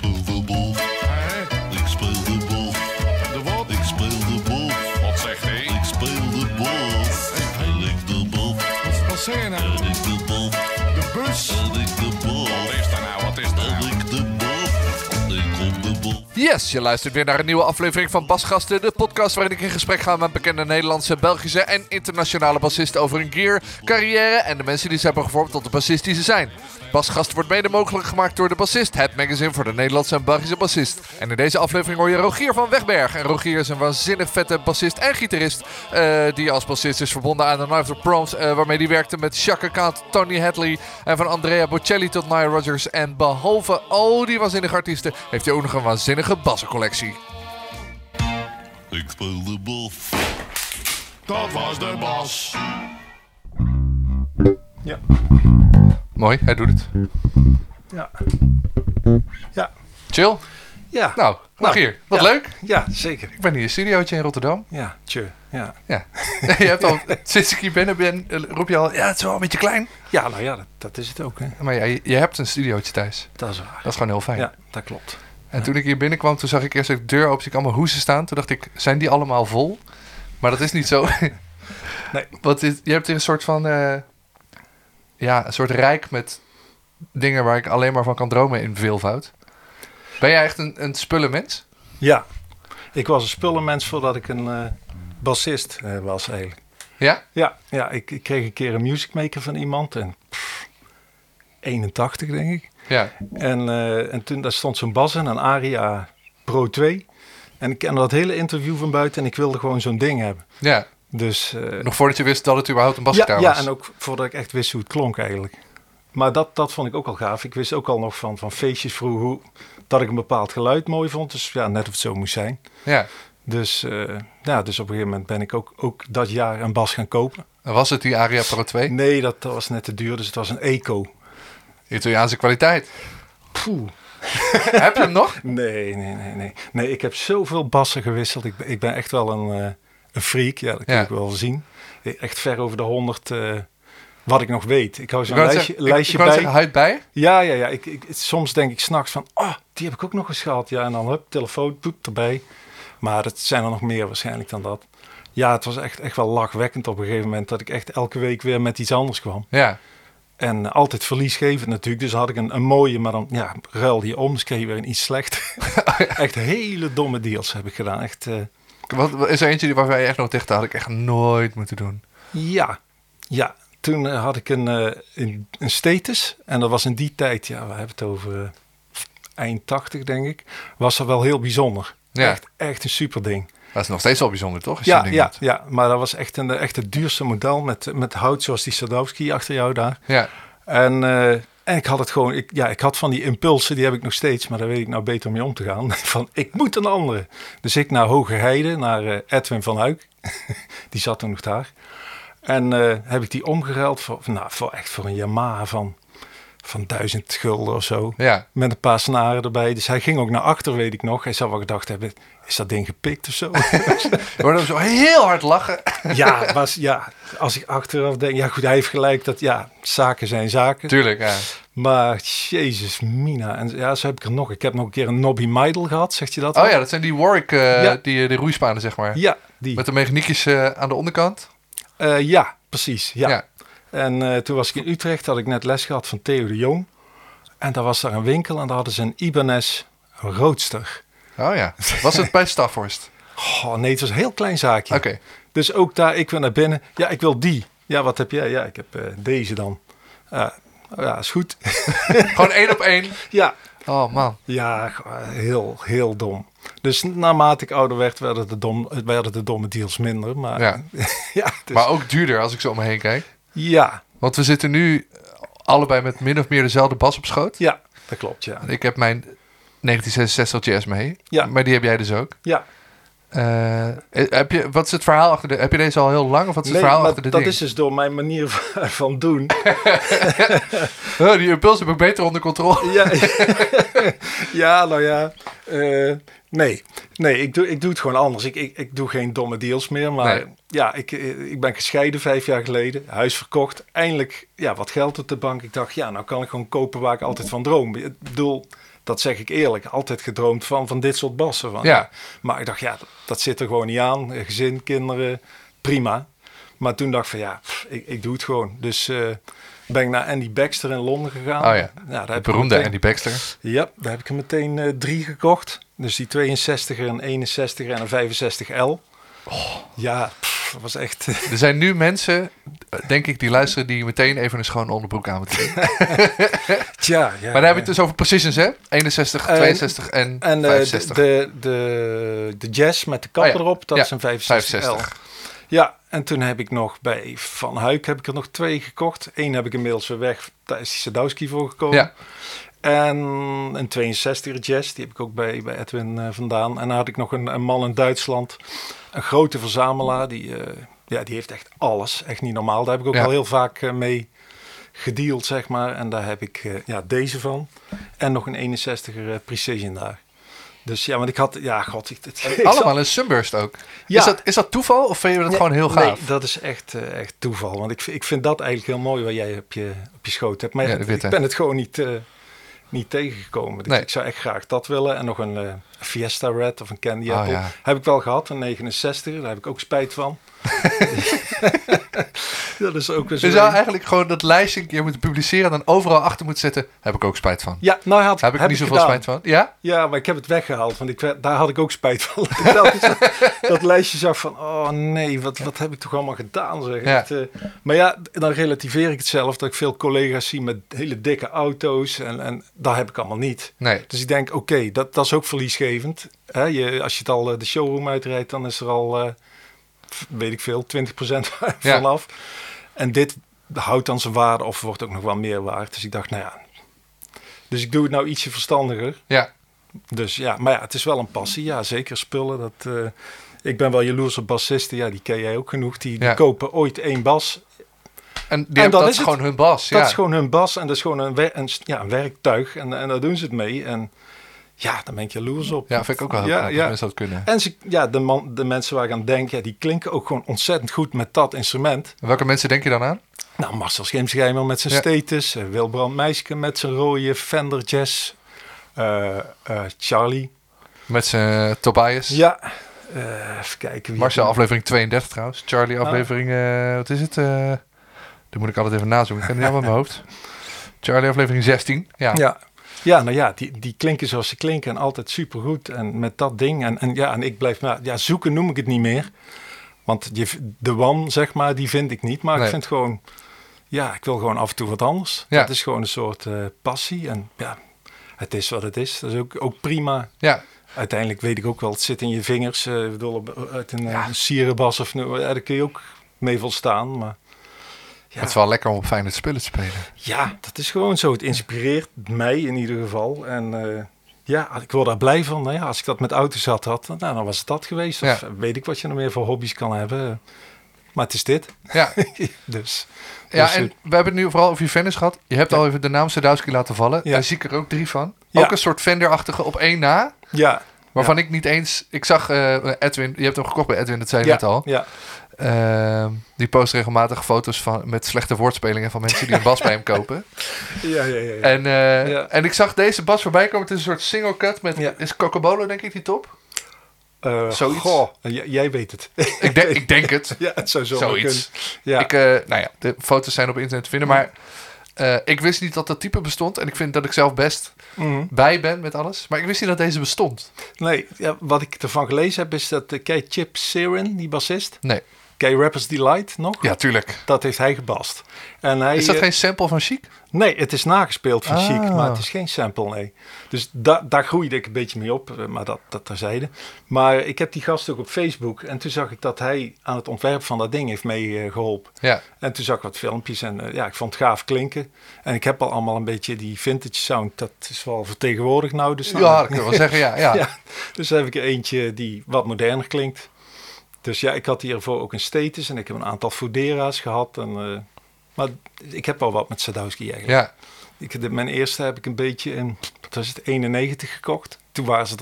speel de. Hè? Ik speel de bal. De wat? Ik speel de bal. Wat zegt hij? Ik speel de bal. Hij ligt de bal. Wat, wat zeg je nou? En ik de bal. De bus? Yes, je luistert weer naar een nieuwe aflevering van Basgasten, de podcast waarin ik in gesprek ga met bekende Nederlandse, Belgische en internationale bassisten over hun gear, carrière en de mensen die ze hebben gevormd tot de bassist die ze zijn. Basgasten wordt mede mogelijk gemaakt door De Bassist, het magazine voor de Nederlandse en Belgische bassist. En in deze aflevering hoor je Rogier van Wegberg. En Rogier is een waanzinnig vette bassist en gitarist, eh, die als bassist is verbonden aan de Night of Proms, eh, waarmee hij werkte met Chaka Khan, Tony Hadley en van Andrea Bocelli tot Nile Rodgers. En behalve al die waanzinnige artiesten, heeft hij ook nog een waanzinnige bassencollectie. Ik speel de bal. Dat was de bas. Ja. Mooi, hij doet het. Ja. Ja. Chill. Ja. Nou, Rogier, wat ja. leuk. Ja, zeker. Ik ben hier in een studiootje in Rotterdam. Ja, tje. Ja. Ja. je hebt al, sinds ik hier binnen ben, roep je al, ja, het is wel een beetje klein. Ja, nou ja, dat, dat is het ook, hè. Maar ja, je, je hebt een studiootje thuis. Dat is waar. Dat is gewoon heel fijn. Ja, dat klopt. En toen ik hier binnenkwam, toen zag ik eerst de deur open, zie ik allemaal hoesen staan. Toen dacht ik, zijn die allemaal vol? Maar dat is niet zo. Nee. Want dit, je hebt hier een soort van, eh, ja, een soort rijk met dingen waar ik alleen maar van kan dromen in veelvoud. Ben jij echt een, een spullenmens? Ja. Ik was een spullenmens voordat ik een eh, bassist eh, was, eigenlijk. Ja? Ja, ja ik, ik kreeg een keer een music maker van iemand. En pff, 81, denk ik. Ja. En, eh, en toen daar stond zo'n bas in, een Aria Pro 2. En ik kende dat hele interview van buiten en ik wilde gewoon zo'n ding hebben. Ja. Dus eh, Nog voordat je wist dat het überhaupt een ja, basgitaar ja, was. en ook voordat ik echt wist hoe het klonk eigenlijk. Maar dat, dat vond ik ook al gaaf. Ik wist ook al nog van, van feestjes vroeger hoe, dat ik een bepaald geluid mooi vond. Dus ja, net of het zo moest zijn. Ja. Dus, eh, ja, dus op een gegeven moment ben ik ook, ook dat jaar een bas gaan kopen. En Was het die Aria Pro 2? Nee, dat, dat was net te duur, dus het was een Eco. Italiaanse kwaliteit. Poeh. Heb je hem nog? Nee, nee, nee, nee. Nee, ik heb zoveel bassen gewisseld. Ik, ben- ik ben echt wel een, eh, een freak. Ja, dat kun Ja. ik wel zien. Echt ver over de honderd. eh, wat ik nog weet. Ik hou zo'n lijstje, zeggen, lijstje ik bij. zeggen, huid bij? Ja, ja, ja. Ik, ik, soms denk ik s'nachts van, ah, die heb ik ook nog eens gehad. Ja, en dan hup, telefoon, poep, erbij. Maar het zijn er nog meer waarschijnlijk dan dat. Ja, het was echt, echt wel lachwekkend op een gegeven moment dat ik echt elke week weer met iets anders kwam. Ja. En altijd verliesgevend natuurlijk. Dus had ik een, een mooie, maar dan ja, ruilde je om. Dus kreeg je weer een iets slecht. echt hele domme deals heb ik gedaan. Echt, eh, Wat, is er eentje die- waarvan je echt nog dicht had ik echt nooit moeten doen? ja, ja. Toen eh, had ik een, eh, een, een status. En dat was in die tijd, ja, we hebben het over eind 80 denk ik. Was dat wel heel bijzonder. Ja. Echt, echt een super ding. Dat is nog steeds wel bijzonder, toch? Ja, ja, ja, maar dat was echt, een, echt het duurste model met, met hout zoals die Sadowski achter jou daar. ja. En, eh, en ik had het gewoon, ik, ja, ik had van die impulsen, die heb ik nog steeds, maar daar weet ik nou beter mee om te gaan. Van, ik moet een andere. Dus ik naar Hoge Heide, naar eh, Edwin van Huik. die zat toen nog daar. En eh, heb ik die omgeruild voor, nou, voor echt voor een Yamaha van, van duizend gulden of zo. Ja. Met een paar snaren erbij. Dus hij ging ook naar achter, weet ik nog. Hij zou wel gedacht hebben, is dat ding gepikt of zo? Hoorde hem zo heel hard lachen. ja, was, ja, als ik achteraf denk, ja goed, hij heeft gelijk dat, ja, zaken zijn zaken. Tuurlijk, ja. Maar jezus, Mina. En ja, zo heb ik er nog. Ik heb nog een keer een Nobby Meidel gehad, zegt je dat? Oh wel? ja, dat zijn die Warwick, eh, Ja. die, eh, die roeispanen, zeg maar. Ja, die. Met de mechaniekjes eh, aan de onderkant. Eh, ja, precies. Ja. Ja. En eh, toen was ik in Utrecht, had ik net les gehad van Theo de Jong. En daar was daar een winkel en daar hadden ze een Ibanez Roadster. Oh ja. Was het bij Staphorst? Oh nee, het was een heel klein zaakje. Oké. Dus ook daar, ik wil naar binnen. Ja, ik wil die. Ja, wat heb jij? Ja, ik heb eh, deze dan. Ah, ja, is goed. Gewoon één op één. ja, Oh man. Ja, heel, heel dom. Dus naarmate ik ouder werd, werden de, dom, werden de domme deals minder. Maar Ja. ja, dus- Maar ook duurder als ik zo om me heen kijk. ja, Want we zitten nu allebei met min of meer dezelfde bas op schoot. ja, dat klopt, ja. Ik heb mijn 1966 Jazz mee. Ja. Maar die heb jij dus ook. Ja, Eh, heb je, wat is het verhaal achter de... Heb je deze al heel lang of wat is het nee, verhaal achter de dat ding? is dus door mijn manier van, doen. Oh, die impuls heb ik beter onder controle. ja, ja, nou ja. eh, nee, nee ik, doe, ik doe het gewoon anders. Ik, ik, ik doe geen domme deals meer. Maar Nee. ja, ik, eh, ik ben gescheiden vijf jaar geleden. Huis verkocht. Eindelijk ja, wat geld op de bank. Ik dacht, ja, nou kan ik gewoon kopen waar ik altijd van droom. Ik bedoel, dat zeg ik eerlijk, altijd gedroomd van, van dit soort bassen. Van, Ja. Maar ik dacht, ja, dat, dat zit er gewoon niet aan. Eh, Gezin, kinderen, prima. Maar toen dacht ik van, ja, pff, ik, ik doe het gewoon. Dus eh, ben ik naar Andy Baxter in Londen gegaan. Oh ja, daar De heb beroemde meteen- Andy Baxter. Ja, daar heb ik er meteen eh, drie gekocht. Dus die 62er, een 61er en een 65L. Ja, pff, dat was echt... Er zijn nu mensen, denk ik, die luisteren die meteen even een schone onderbroek aan moeten doen. Tja, ja. Maar daar heb je het dus over precisions, hè? 61, Eh, 62 en, En eh, de, 65. de, de, de jazz met de kapper Oh ja. erop, dat Ja, is een 65L. 65. Ja, en toen heb ik nog bij Van Huik heb ik er nog twee gekocht. Eén heb ik inmiddels weer weg. Daar is die Sadowski voor gekomen. Ja. En een 62 jazz, die heb ik ook bij, bij Edwin eh, vandaan. En dan had ik nog een, een man in Duitsland. Een grote verzamelaar. Die, eh, ja, die heeft echt alles. Echt niet normaal. Daar heb ik ook Ja. al heel vaak eh, mee gedeeld, zeg maar. En daar heb ik ja, deze van. En nog een 61er eh, Precision daar. Dus ja, want ik had... Ja, god. Ik, het, Allemaal een Sunburst ook. Ja. Is, dat, is dat toeval of vind je dat Nee, gewoon heel Nee, gaaf? dat is echt, echt toeval. Want ik, vind- ik vind dat eigenlijk heel mooi wat jij op je, op je schoot hebt. Maar Ja, ik ben het gewoon niet, niet tegengekomen. Dus Nee. ik zou echt graag dat willen. En nog een eh, Fiesta Red of een Candy Oh, Apple. ja. Heb ik wel gehad, een 69. Daar heb ik ook spijt van. dat is ook weer zo. Je zou eigenlijk gewoon dat lijstje een keer moeten publiceren en dan overal achter moeten zetten. Heb ik ook spijt van. Ja, nou had, Heb ik niet zoveel gedaan. spijt van? Ja? Ja, maar ik heb het weggehaald, want ik, daar had ik ook spijt van. Dat ik lijstje zag van, oh nee, wat, wat heb ik toch allemaal gedaan? Zeg. Ja. Eh, maar ja, dan relativeer ik het zelf, dat ik veel collega's zie met hele dikke auto's en, en dat heb ik allemaal niet. Nee. Dus ik denk, oké, dat, dat is ook verliesgevend. Hè? Je, als je het al eh, de showroom uitrijdt, dan is er al, eh, weet ik veel, 20% Ja. vanaf. En dit houdt dan zijn waarde of wordt ook nog wel meer waard. Dus ik dacht, nou ja. Dus ik doe het nou ietsje verstandiger. Ja. Dus ja, maar ja, het is wel een passie. Ja, zeker spullen. Dat, eh, ik ben wel jaloers op bassisten. Ja, die ken jij ook genoeg. Die, die Ja. kopen ooit één bas. En, die En dat is gewoon hun bas. Dat ja. is gewoon hun bas. En dat is gewoon een, wer- een, ja, een werktuig. En, en daar doen ze het mee. En ja, daar ben ik jaloers op. Ja, vind ik ook wel heel Ja, ja. mensen dat kunnen. En ze, ja, de, man, de mensen waar ik aan denk, ja, die klinken ook gewoon ontzettend goed met dat instrument. En Welke mensen denk je dan aan? Nou, Marcel Schimschijmer met zijn Ja. status. eh, Wilbrand Meiske met zijn rode Fender Jazz. eh, eh, Charlie. Met zijn Tobias. Ja, even kijken. Wie Marcel, heb aflevering 32 trouwens. Charlie, aflevering, eh, wat is het? Dat moet ik altijd even nazoeken. Ik ken het niet allemaal in mijn hoofd. Charlie, aflevering 16. Ja. Ja. Ja, nou ja, die, die klinken zoals ze klinken en altijd supergoed. En met dat ding. En, en ja, en ik blijf, nou, ja, zoeken noem ik het niet meer. Want je, de wan, zeg maar, die vind ik niet. Maar Nee. ik vind gewoon, ja, ik wil gewoon af en toe wat anders. Ja. Dat is gewoon een soort eh, passie. En ja, het is wat het is. Dat is ook, ook prima. ja. Uiteindelijk weet ik ook wel, het zit in je vingers. eh, ik bedoel, uit een ja. sierenbas of ja, daar kun je ook mee volstaan. Maar ja, Het is wel lekker om op fijne spullen te spelen. ja, dat is gewoon zo. Het inspireert mij in ieder geval. En eh, ja, ik word daar blij van. Nou ja, als ik dat met auto's had, had nou, dan was het dat geweest. Of Ja. weet ik wat je nog meer voor hobby's kan hebben. Maar het is dit. Ja, dus ja Dus, en eh, we hebben het nu vooral over je Venice gehad. Je hebt Ja. al even de naam Sadowski laten vallen. Ja. Daar zie ik er ook drie van. Ja. Ook een soort Fender-achtige op één na. ja, Waarvan ik niet eens... Ik zag eh, Edwin, je hebt hem gekocht bij Edwin, dat zei je net al. ja, Ehm, die post regelmatig foto's van, met slechte woordspelingen van mensen die een bas bij hem kopen. ja, ja, ja, ja. En, eh, Ja. en ik zag deze bas voorbij komen. Het is een soort single cut met... Ja. Is Cocobolo denk ik die top? Zoiets. Goh, jij weet het. Ik, denk ik denk het. ja, het zou zo Zoiets. Ja, Ik, eh, nou ja, de foto's zijn op internet te vinden. Maar ik wist niet dat dat type bestond. En ik vind dat ik zelf best Mhm. bij ben met alles. Maar ik wist niet dat deze bestond. Nee, ja, wat ik ervan gelezen heb is dat uh, Kei Chip Siren, die bassist, Nee. Kei Rappers Delight nog, Ja, tuurlijk. dat heeft hij gebast. En hij, Is dat eh, geen sample van Chic? Nee, het is nagespeeld van Ah. Chic, maar het is geen sample, nee. Dus da daar groeide ik een beetje mee op, eh, maar dat, dat terzijde. Maar ik heb die gast ook op Facebook en toen zag ik dat hij aan het ontwerp van dat ding heeft meegeholpen. Ja. en toen zag ik wat filmpjes en eh, ja, ik vond het gaaf klinken. En ik heb al allemaal een beetje die vintage sound, dat is wel vertegenwoordigd nou. Dus Ja, ik wel zeggen. Ja, ja. ja, dus heb ik er eentje die wat moderner klinkt. Dus ja, ik had hiervoor ook een status en ik heb een aantal Fudera's gehad. En, eh, maar ik heb wel wat met Sadowski eigenlijk. ja. Ik, de, mijn eerste heb ik een beetje in, wat was het, 91 gekocht. Toen waren ze,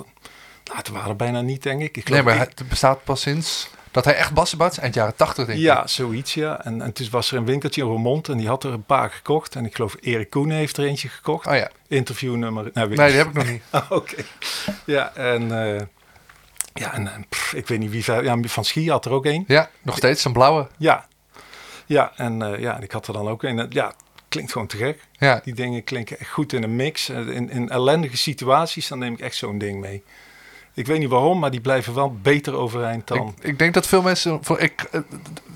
Nou, het waren er bijna niet, denk ik. ik Nee, maar ik- het bestaat pas sinds dat hij echt bassen bouwt, eind jaren 80 denk ik. Ja, zoiets, ja. En, en toen was er een winkeltje in Roermond en die had er een paar gekocht. En ik geloof Erik Koenen heeft er eentje gekocht. Oh ja. Interviewnummer. Nou, weet Nee, die heb ik nog niet. Ah, Oké. Ja, en... eh, ja, en eh, pff, ik weet niet wie... Ja, Van Schie had er ook een. Ja, nog steeds een blauwe. Ja. Ja, en eh, ja, ik had er dan ook een. En, Ja, klinkt gewoon te gek. Ja, Die dingen klinken echt goed in een mix. Eh, In, in ellendige situaties, dan neem ik echt zo'n ding mee. Ik weet niet waarom, maar die blijven wel beter overeind dan... ik, ik denk dat veel mensen, voor ik, eh,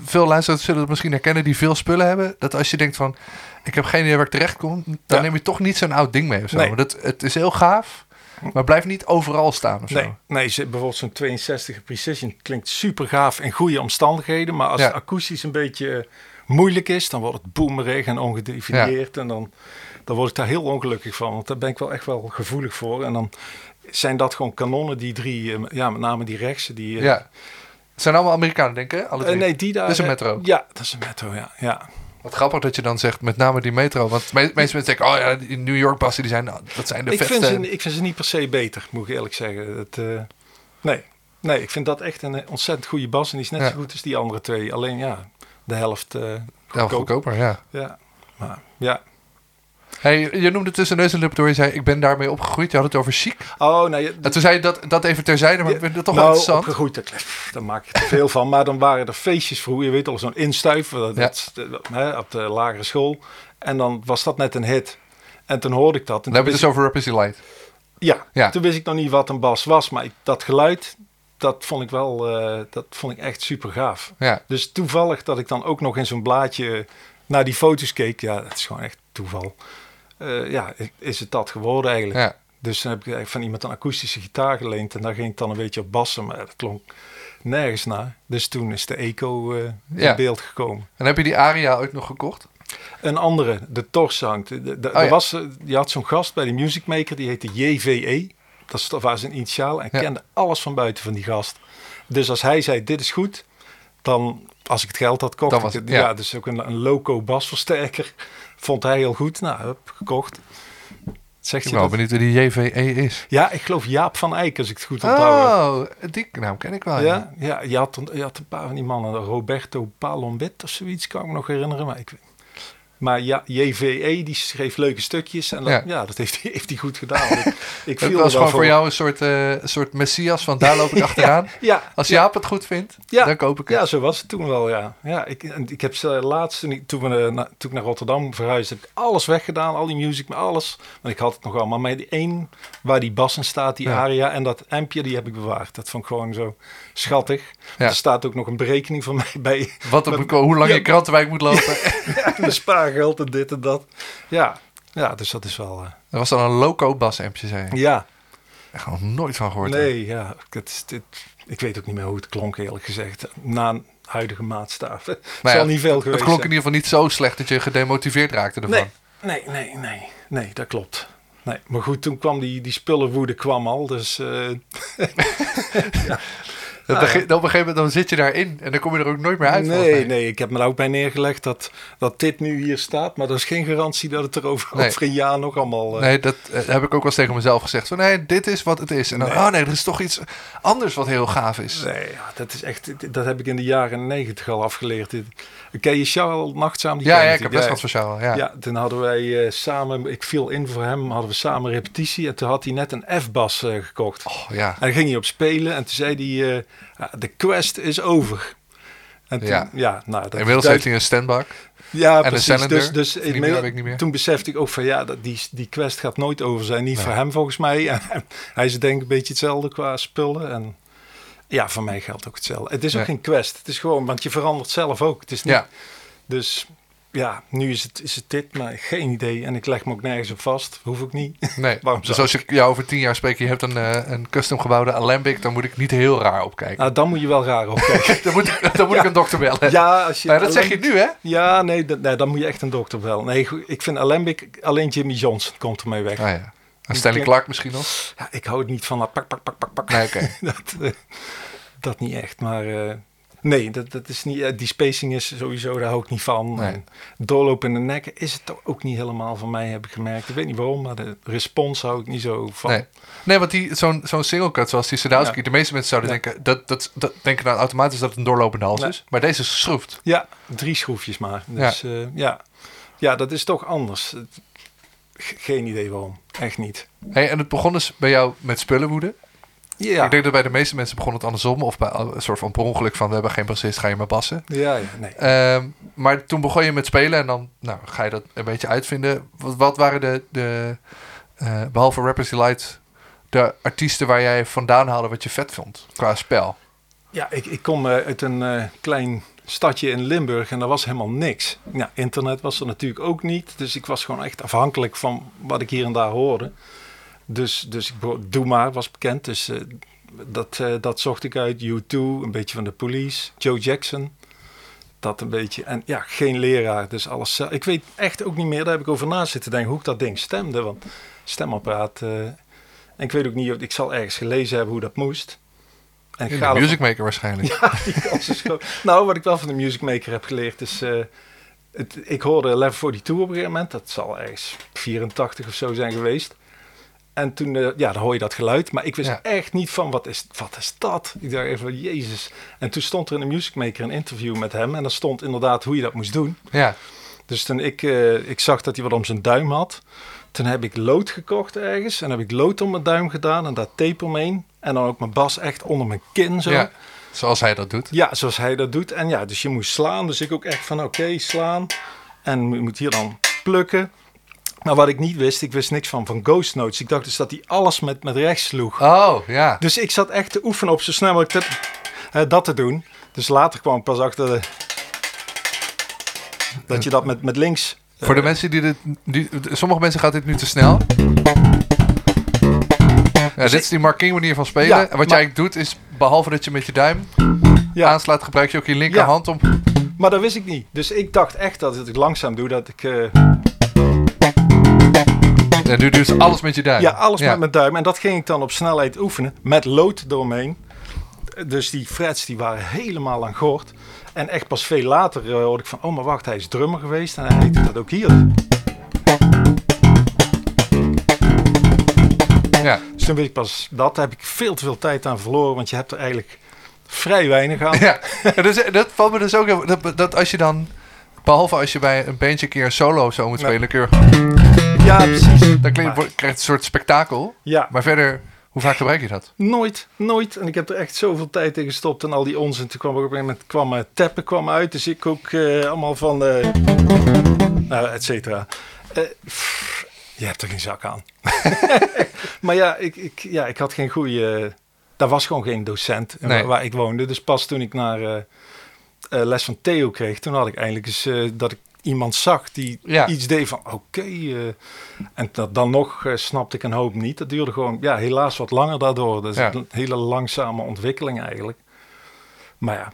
veel luisteraars zullen het misschien herkennen die veel spullen hebben. Dat als je denkt van, ik heb geen idee waar ik terecht kom, dan Ja. neem je toch niet zo'n oud ding mee of zo. Nee. Het, het is heel gaaf, maar blijft niet overal staan of zo. Nee, nee ze- bijvoorbeeld zo'n 62 Precision klinkt super gaaf in goede omstandigheden. Maar als Ja. het akoestisch een beetje eh, moeilijk is, dan wordt het boemerig en ongedefinieerd. En dan, dan word ik daar heel ongelukkig van. Want daar ben ik wel echt wel gevoelig voor. En dan zijn dat gewoon kanonnen, die drie, eh, ja, met name die rechtse. Die, eh, Ja. Het zijn allemaal Amerikanen, denk ik? Alle drie. nee, die daar. Dat is een metro. Ja, dat is een metro, ja. ja. Wat grappig dat je dan zegt, met name die metro. Want de me- meeste mensen denken, oh ja, die New York bassen, die zijn, dat zijn de Ik vetste. vind, ze, ik vind ze niet per se beter, moet ik eerlijk zeggen. Het, eh, nee. nee, ik vind dat echt een eh, ontzettend goede bas. En die is net Ja. zo goed als die andere twee. Alleen ja, de helft eh Ja, goedkoper. goedkoper, ja. Ja, maar ja. Hey, je noemde tussen neus en lippen door, je zei, ik ben daarmee opgegroeid. Je had het over chic. Oh, nou, je, En toen zei je dat, dat even terzijde, maar ik vind het toch wel nou, interessant. opgegroeid, pff, daar maak ik te veel van. Maar dan waren er feestjes vroeger, je weet al, zo'n instuif dat, Ja. dat- dat- hè, op de lagere school. En dan was dat net een hit. En toen hoorde ik dat. En Dan hebben we toen het dus over Rapid Light. ja, Ja. toen wist ik nog niet wat een bas was. Maar ik- dat geluid, dat vond ik wel, eh, dat vond ik echt super gaaf. Ja, Dus toevallig dat ik dan ook nog in zo'n blaadje naar die foto's keek. Ja, dat is gewoon echt toeval. Eh, ja, is het dat geworden eigenlijk. ja. Dus dan heb ik van iemand een akoestische gitaar geleend. En daar ging het dan een beetje op bassen. Maar dat klonk nergens naar. Dus toen is de Eco eh, Ja. in beeld gekomen. En heb je die Aria ooit nog gekocht? Een andere, de Torsound. De, de, Oh, ja. was, eh, je had zo'n gast bij de Music Maker. Die heette JVE. Dat was zijn initiaal. En kende alles van buiten van die gast. Dus als hij zei, dit is goed. Dan, als ik het geld had, kocht ik ja. Ja, dus ook een, een loco basversterker. Vond hij heel goed. Nou, heb gekocht. Zeg Ik ben wel benieuwd wie die JVE is. Ja, ik geloof Jaap van Eyck, als ik het goed onthoud. Oh, die naam ken ik wel. Ja. Ja, ja je, had, een- je had een paar van die mannen. Roberto Palombit of zoiets, kan ik me nog herinneren. Maar, ik, maar ja, JVE, die schreef leuke stukjes. En dat, Ja. ja. dat heeft, hij- heeft goed gedaan. ik, viel was er gewoon voor jou een soort, een soort messias van daar loop ik achteraan. Ja, Als ja, Jaap het goed vindt, dan koop ik het. ja, zo was het toen wel, ja. ja ik, en ik heb ze laatst, toen we, eh, na- toen ik naar Rotterdam verhuisde, heb ik alles weggedaan. Al die music, maar alles. Want ik had het nog wel. Maar die één waar die bas in staat, die aria en dat ampje, die heb ik bewaard. Dat vond ik gewoon zo schattig. Ja. Er staat ook nog een berekening van mij bij. Wat op, Met- hoe lang je Ja. krantenwijk moet lopen. mijn spaargeld en dit en dat. Ja, ja dus dat is wel... eh, Er was dan een loco basampje, zei je. ja, Echt nog nooit van gehoord. hè? nee, ja. Het ik weet ook niet meer hoe het klonk, eerlijk gezegd. Na huidige maatstaf. Het Maar zal ja, niet veel Het geweest klonk in ieder geval niet zo slecht dat je gedemotiveerd raakte ervan. Nee, nee, nee, nee. Nee, dat klopt. Nee, maar goed, toen kwam die, die spullenwoede kwam al, dus... eh, Dat, dan, ge- dan op een gegeven moment dan zit je daarin en dan kom je er ook nooit meer uit. nee, nee, ik heb me er ook bij neergelegd dat, dat dit nu hier staat, maar dat is geen garantie dat het er over, Nee. over een jaar nog allemaal... eh, Nee, dat eh, heb ik ook wel eens tegen mezelf gezegd. Van nee, dit is wat het is. En dan, Nee. oh nee, er is toch iets anders wat heel gaaf is. Nee, ja, dat is echt, dat heb ik in de jaren negentig al afgeleerd. Ken je Charles Nachtzaam? Die Ja, ja, ik heb best wat voor jou. Ja. Ja, toen hadden wij eh, samen, ik viel in voor hem, hadden we samen repetitie. En toen had hij net een F-bas eh, gekocht. Oh, ja. En daar ging hij op spelen en toen zei hij, eh, ja, de quest is over. En toen, Ja. ja. nou, dat Inmiddels heeft hij een standbak. ja, een precies. cylinder. Dus, dus Die inmiddels- meer heb ik niet meer. toen besefte ik ook van ja, dat die, die quest gaat nooit over zijn. Niet Nee. voor hem volgens mij. En hij is denk ik een beetje hetzelfde qua spullen. En ja, voor mij geldt ook hetzelfde. Het is ook Ja. geen quest. Het is gewoon, want je verandert zelf ook. Het is niet, Ja. Dus ja, nu is het, is het dit, maar geen idee. En ik leg me ook nergens op vast. Hoef ik niet. Nee. Waarom dus als ik jou over tien jaar spreek, je hebt een, eh, een custom gebouwde Alembic, dan moet ik niet heel raar opkijken. Nou, dan moet je wel raar opkijken. dan moet, ik- dan moet ik een dokter bellen. ja, als je dat zeg je nu, hè? Ja, nee, dat- nee, dan moet je echt een dokter bellen. Nee, ik vind Alembic, alleen Jimmy Johnson komt ermee weg. Ah ja. En Stanley Clark misschien nog? Ja, ik hou het niet van dat pak, pak, pak, pak, pak. Nee, oké. dat, eh, dat niet echt, maar... eh, Nee, dat, dat is niet, eh, die spacing is sowieso, daar hou ik niet van. Nee. En doorlopen in de nek is het toch ook niet helemaal van mij, heb ik gemerkt. Ik weet niet waarom, maar de respons hou ik niet zo van. Nee. Nee, want die, zo'n, zo'n single cut zoals die Sadowski, Ja. de meeste mensen zouden Ja. denken, dat, dat, dat denken dan automatisch dat het een doorlopende hals Nee. is. Maar deze is geschroefd. Ja, drie schroefjes maar. Dus ja, ja. ja dat is toch anders. Geen idee waarom, echt niet. Hey, en het begon dus bij jou met spullenwoede. Ja, Ik denk dat bij de meeste mensen begon het andersom. Of bij een soort van per ongeluk van, we hebben geen bassist, ga je maar bassen. ja, ja nee. Ehm, maar toen begon je met spelen en dan nou, ga je dat een beetje uitvinden. Wat, wat waren de, de eh, behalve Rappers Delight, de artiesten waar jij vandaan haalde wat je vet vond qua spel? Ja, ik, ik kom eh, uit een eh, klein stadje in Limburg en daar was helemaal niks. Ja, internet was er natuurlijk ook niet. Dus ik was gewoon echt afhankelijk van wat ik hier en daar hoorde. Dus, dus ik Doe Maar was bekend. Dus eh, dat, eh, dat zocht ik uit. U2, een beetje van de Police. Joe Jackson. Dat een beetje. En ja, geen leraar. Dus alles. Ik weet echt ook niet meer. Daar heb ik over na zitten denken hoe ik dat ding stemde. Want stemapparaat. eh, en ik weet ook niet of ik zal ergens gelezen hebben hoe dat moest. En In de Music Maker waarschijnlijk. ja, die kans is groot. Nou, wat ik wel van de Music Maker heb geleerd is... het, ik hoorde Level 42 op een gegeven moment. Dat zal ergens 84 of zo zijn geweest. En toen, eh, ja, dan hoor je dat geluid. Maar ik wist Ja. echt niet van, wat is, wat is dat? Ik dacht even, jezus. En toen stond er in de Music Maker een interview met hem. En daar stond inderdaad hoe je dat moest doen. Ja, Dus toen ik, eh, ik zag dat hij wat om zijn duim had. Toen heb ik lood gekocht ergens. En heb ik lood om mijn duim gedaan. En daar tape omheen. En dan ook mijn bas echt onder mijn kin zo. ja, zoals hij dat doet. Ja, zoals hij dat doet. En ja, dus je moest slaan. Dus ik ook echt van oké, slaan. En je moet hier dan plukken. Maar wat ik niet wist, ik wist niks van, van ghost notes. Ik dacht dus dat hij alles met, met rechts sloeg. Oh, ja. Dus ik zat echt te oefenen op zo snel mogelijk dat, eh, dat te doen. Dus later kwam ik pas achter de, dat je dat met, met links... eh, Voor de mensen die dit... Die, sommige mensen gaat dit nu te snel. Ja, dit is die Mark King manier van spelen. Ja, en wat maar- jij eigenlijk doet is, behalve dat je met je duim ja, aanslaat, gebruik je ook je linkerhand om... maar dat wist ik niet. Dus ik dacht echt dat als ik langzaam doe, dat ik... eh, En nu doe je alles met je duim. Ja, alles met mijn duim. En dat ging ik dan op snelheid oefenen. Met lood eromheen. Dus die frets die waren helemaal aan gort. En echt pas veel later eh, hoorde ik van... Oh, maar wacht, hij is drummer geweest. En hij doet dat ook hier. Ja. Dus toen weet ik pas dat. Heb ik veel te veel tijd aan verloren. Want je hebt er eigenlijk vrij weinig aan. Ja, dus, dat valt me dus ook... Dat, dat als je dan... Behalve als je bij een bandje een keer een solo zo moet spelen, je, Ja, precies. dan klinkt, Maar- wordt- krijg je een soort spektakel. Ja, Maar verder, hoe vaak gebruik je dat? Nooit, nooit. En ik heb er echt zoveel tijd in gestopt en al die onzin. Toen kwam er op een gegeven moment kwam, eh, tappen kwam uit. Dus ik ook eh, allemaal van, eh nou, et cetera. Pff, je hebt er geen zak aan. maar ja ik, ik, ja, ik had geen goede... daar was gewoon geen docent Nee. waar, waar ik woonde. Dus pas toen ik naar eh, les van Theo kreeg, toen had ik eindelijk eens eh, dat ik iemand zag die Ja. iets deed van oké. eh, en dat, dan nog snapte ik een hoop niet. Dat duurde gewoon, ja, helaas wat langer daardoor. Dus Ja. een hele langzame ontwikkeling eigenlijk. Maar ja,